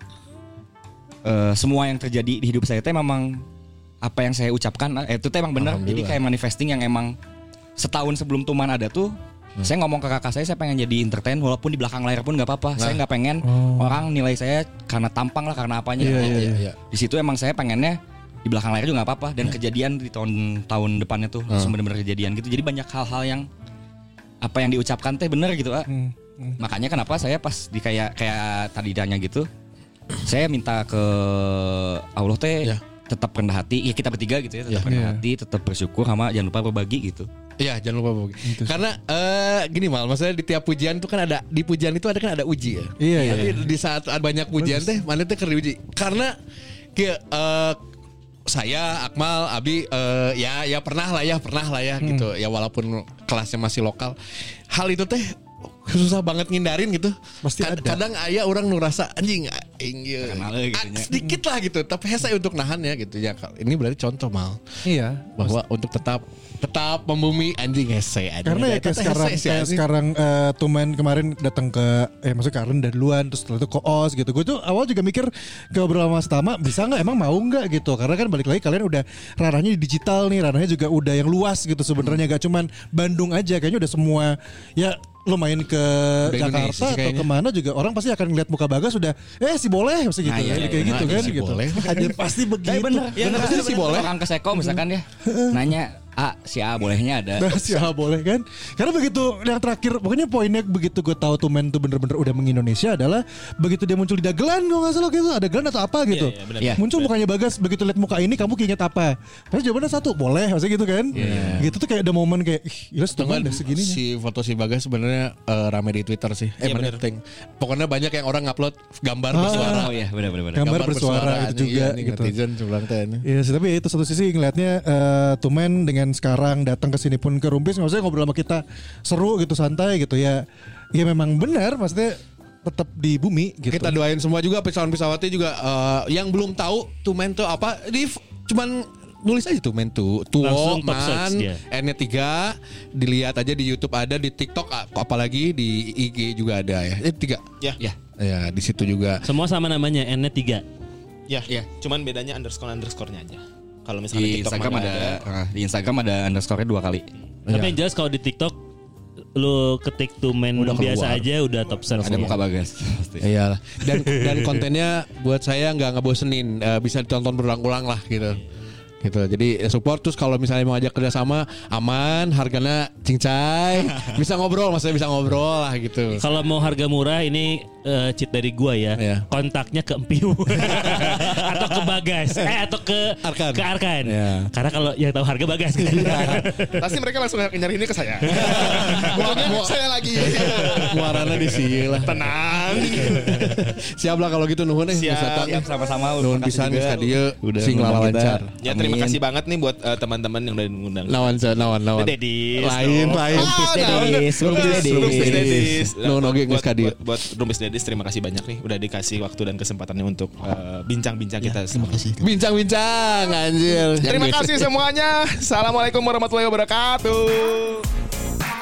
eh, semua yang terjadi di hidup saya teh memang apa yang saya ucapkan eh, itu teh emang benar. Jadi kayak manifesting yang emang setahun sebelum Tuman ada tuh. Hmm. Saya ngomong ke kakak saya, saya pengen jadi entertain walaupun di belakang layar pun nggak apa-apa. Saya Nah. nggak pengen Oh. orang nilai saya karena tampang lah, karena apanya. Iya, Nah, iya, iya. Di situ emang saya pengennya di belakang layar juga nggak apa-apa dan kejadian di tahun tahun depannya tuh langsung bener-bener kejadian gitu. Jadi banyak hal-hal yang apa yang diucapkan teh bener gitu, ah. Hmm, hmm. Makanya kenapa saya pas di kayak kayak tadi ditanya gitu, saya minta ke Allah teh Ya. Tetap rendah hati, ya kita bertiga gitu ya, tetap Ya. rendah Iya. hati, tetap bersyukur sama jangan lupa berbagi gitu. Iya jangan lupa berbagi. Karena eh, gini mal, maksudnya di tiap pujian itu kan ada di pujian itu ada kan ada uji ya. Iya, iya, Jadi iya. di saat ada banyak pujian teh, mana teh keur diuji. Karena kayak eh, saya Akmal Abi eh, ya ya pernah lah ya pernah lah ya gitu ya walaupun kelasnya masih lokal hal itu teh susah banget ngindarin gitu. Pasti Kad- ada. Kadang ayah orang ngerasa anjing aing ieu. Kenal we gitu Ah, sedikit lah gitu, tapi hese untuk nahan ya gitu ya. Ini berarti contoh mal Iya. bahwa untuk tetap tetap membumi anjing hese anjing. Karena ya kayak sekarang hese sih, kayak sekarang eh, Tumen kemarin datang ke eh maksudnya Karen dari duluan terus setelah itu koos gitu. Gue tuh awal juga mikir ke beberapa mas Tama bisa nggak emang mau nggak gitu. Karena kan balik lagi kalian udah ranahnya di digital nih, ranahnya juga udah yang luas gitu sebenarnya gak cuman Bandung aja kayaknya udah semua ya lo main ke Udah Jakarta atau kayaknya. ke mana juga orang pasti akan ngeliat muka Bagas sudah eh si boleh pasti gitu Ah, iya, kayak iya, gitu iya. kan Si gitu. boleh. Anjir, pasti begitu. Tapi bener, Ya, bener, bener, bener, sih bener. boleh. Orang ke Seko misalkan ya, nanya, ah si A bolehnya ada. Nah, si A boleh kan? Karena begitu yang terakhir, pokoknya poinnya begitu gue tahu tuh men tuh bener-bener udah mengindonesia adalah begitu dia muncul di dagelan kalau nggak salah gitu, ada gelan atau apa gitu. iya, benar. Iya. muncul mukanya bagas, begitu lihat muka ini kamu keinget apa? Pasti jawabannya satu, boleh, maksudnya gitu kan? Gitu tuh kayak ada momen kayak, ih, tuh enggak ada segininya. si foto si Bagas sebenarnya eh, rame di Twitter sih. Eh Iya, bener bener. ting. Pokoknya banyak yang orang ngupload gambar Ah. bersuara. Oh iya, benar benar benar. Gambar bersuara itu anjing, juga iya, nih, gitu. Netizen teh. Iya tapi itu satu sisi ngelihatnya eh, Tumen dengan sekarang datang ke sini pun ke Rumpis maksudnya ngobrol sama kita seru gitu santai gitu ya. Ya memang benar maksudnya tetap di bumi gitu. Kita doain semua juga pesawat-pesawatnya juga eh, yang belum tahu tuh apa di cuman nulis aja tuh men tuh tuo man n 3 dilihat aja di YouTube ada di TikTok ap- apalagi di IG juga ada ya eh tiga Ya. Ya. ya di situ juga Semua sama namanya N-nya 3. Ya, Iya. Cuman bedanya underscore underscore-nya aja. Kalau misalnya Di TikTok Instagram ada, nggak ah, di Instagram ada underscore dua kali. Tapi yang jelas kalau di TikTok lu ketik tuh main Udah biasa aja udah top search. Ada muka bagas. pasti. Iya dan dan kontennya buat saya nggak ngebosenin Eh, bisa ditonton berulang-ulang lah gitu gitu jadi eh, support terus kalau misalnya mau ajak kerjasama aman harganya cincai bisa ngobrol maksudnya bisa ngobrol lah gitu Kalau mau harga murah ini eh, cheat dari gua ya. Iya. Kontaknya ke Empiu atau ke Bagas eh atau ke Arkan. ke Arkan. Iya. Karena kalau yang tahu harga Bagas kan. Pasti mereka langsung nyari ini ke saya. Pokoknya saya lagi. muarana di sini lah Tenang. siap lah kalau gitu nuhun eh Siap. Siap, sama-sama. nuhun pisan juga. geus ka dieu Udah sing lancar Ya terima Amin. kasih banget nih buat eh, teman-teman yang udah ngundang. nawan sa nawan nawan Dedis. lain lain Ah, Dedis? Rumpis Dedis. Rumpis Dedis. Nuhun oge geus Buat- Rumpis Dedis terima kasih banyak nih udah dikasih waktu dan kesempatannya untuk eh, bincang-bincang kita. Terima kasih. bincang-bincang anjir Terima kasih semuanya. Assalamualaikum warahmatullahi wabarakatuh.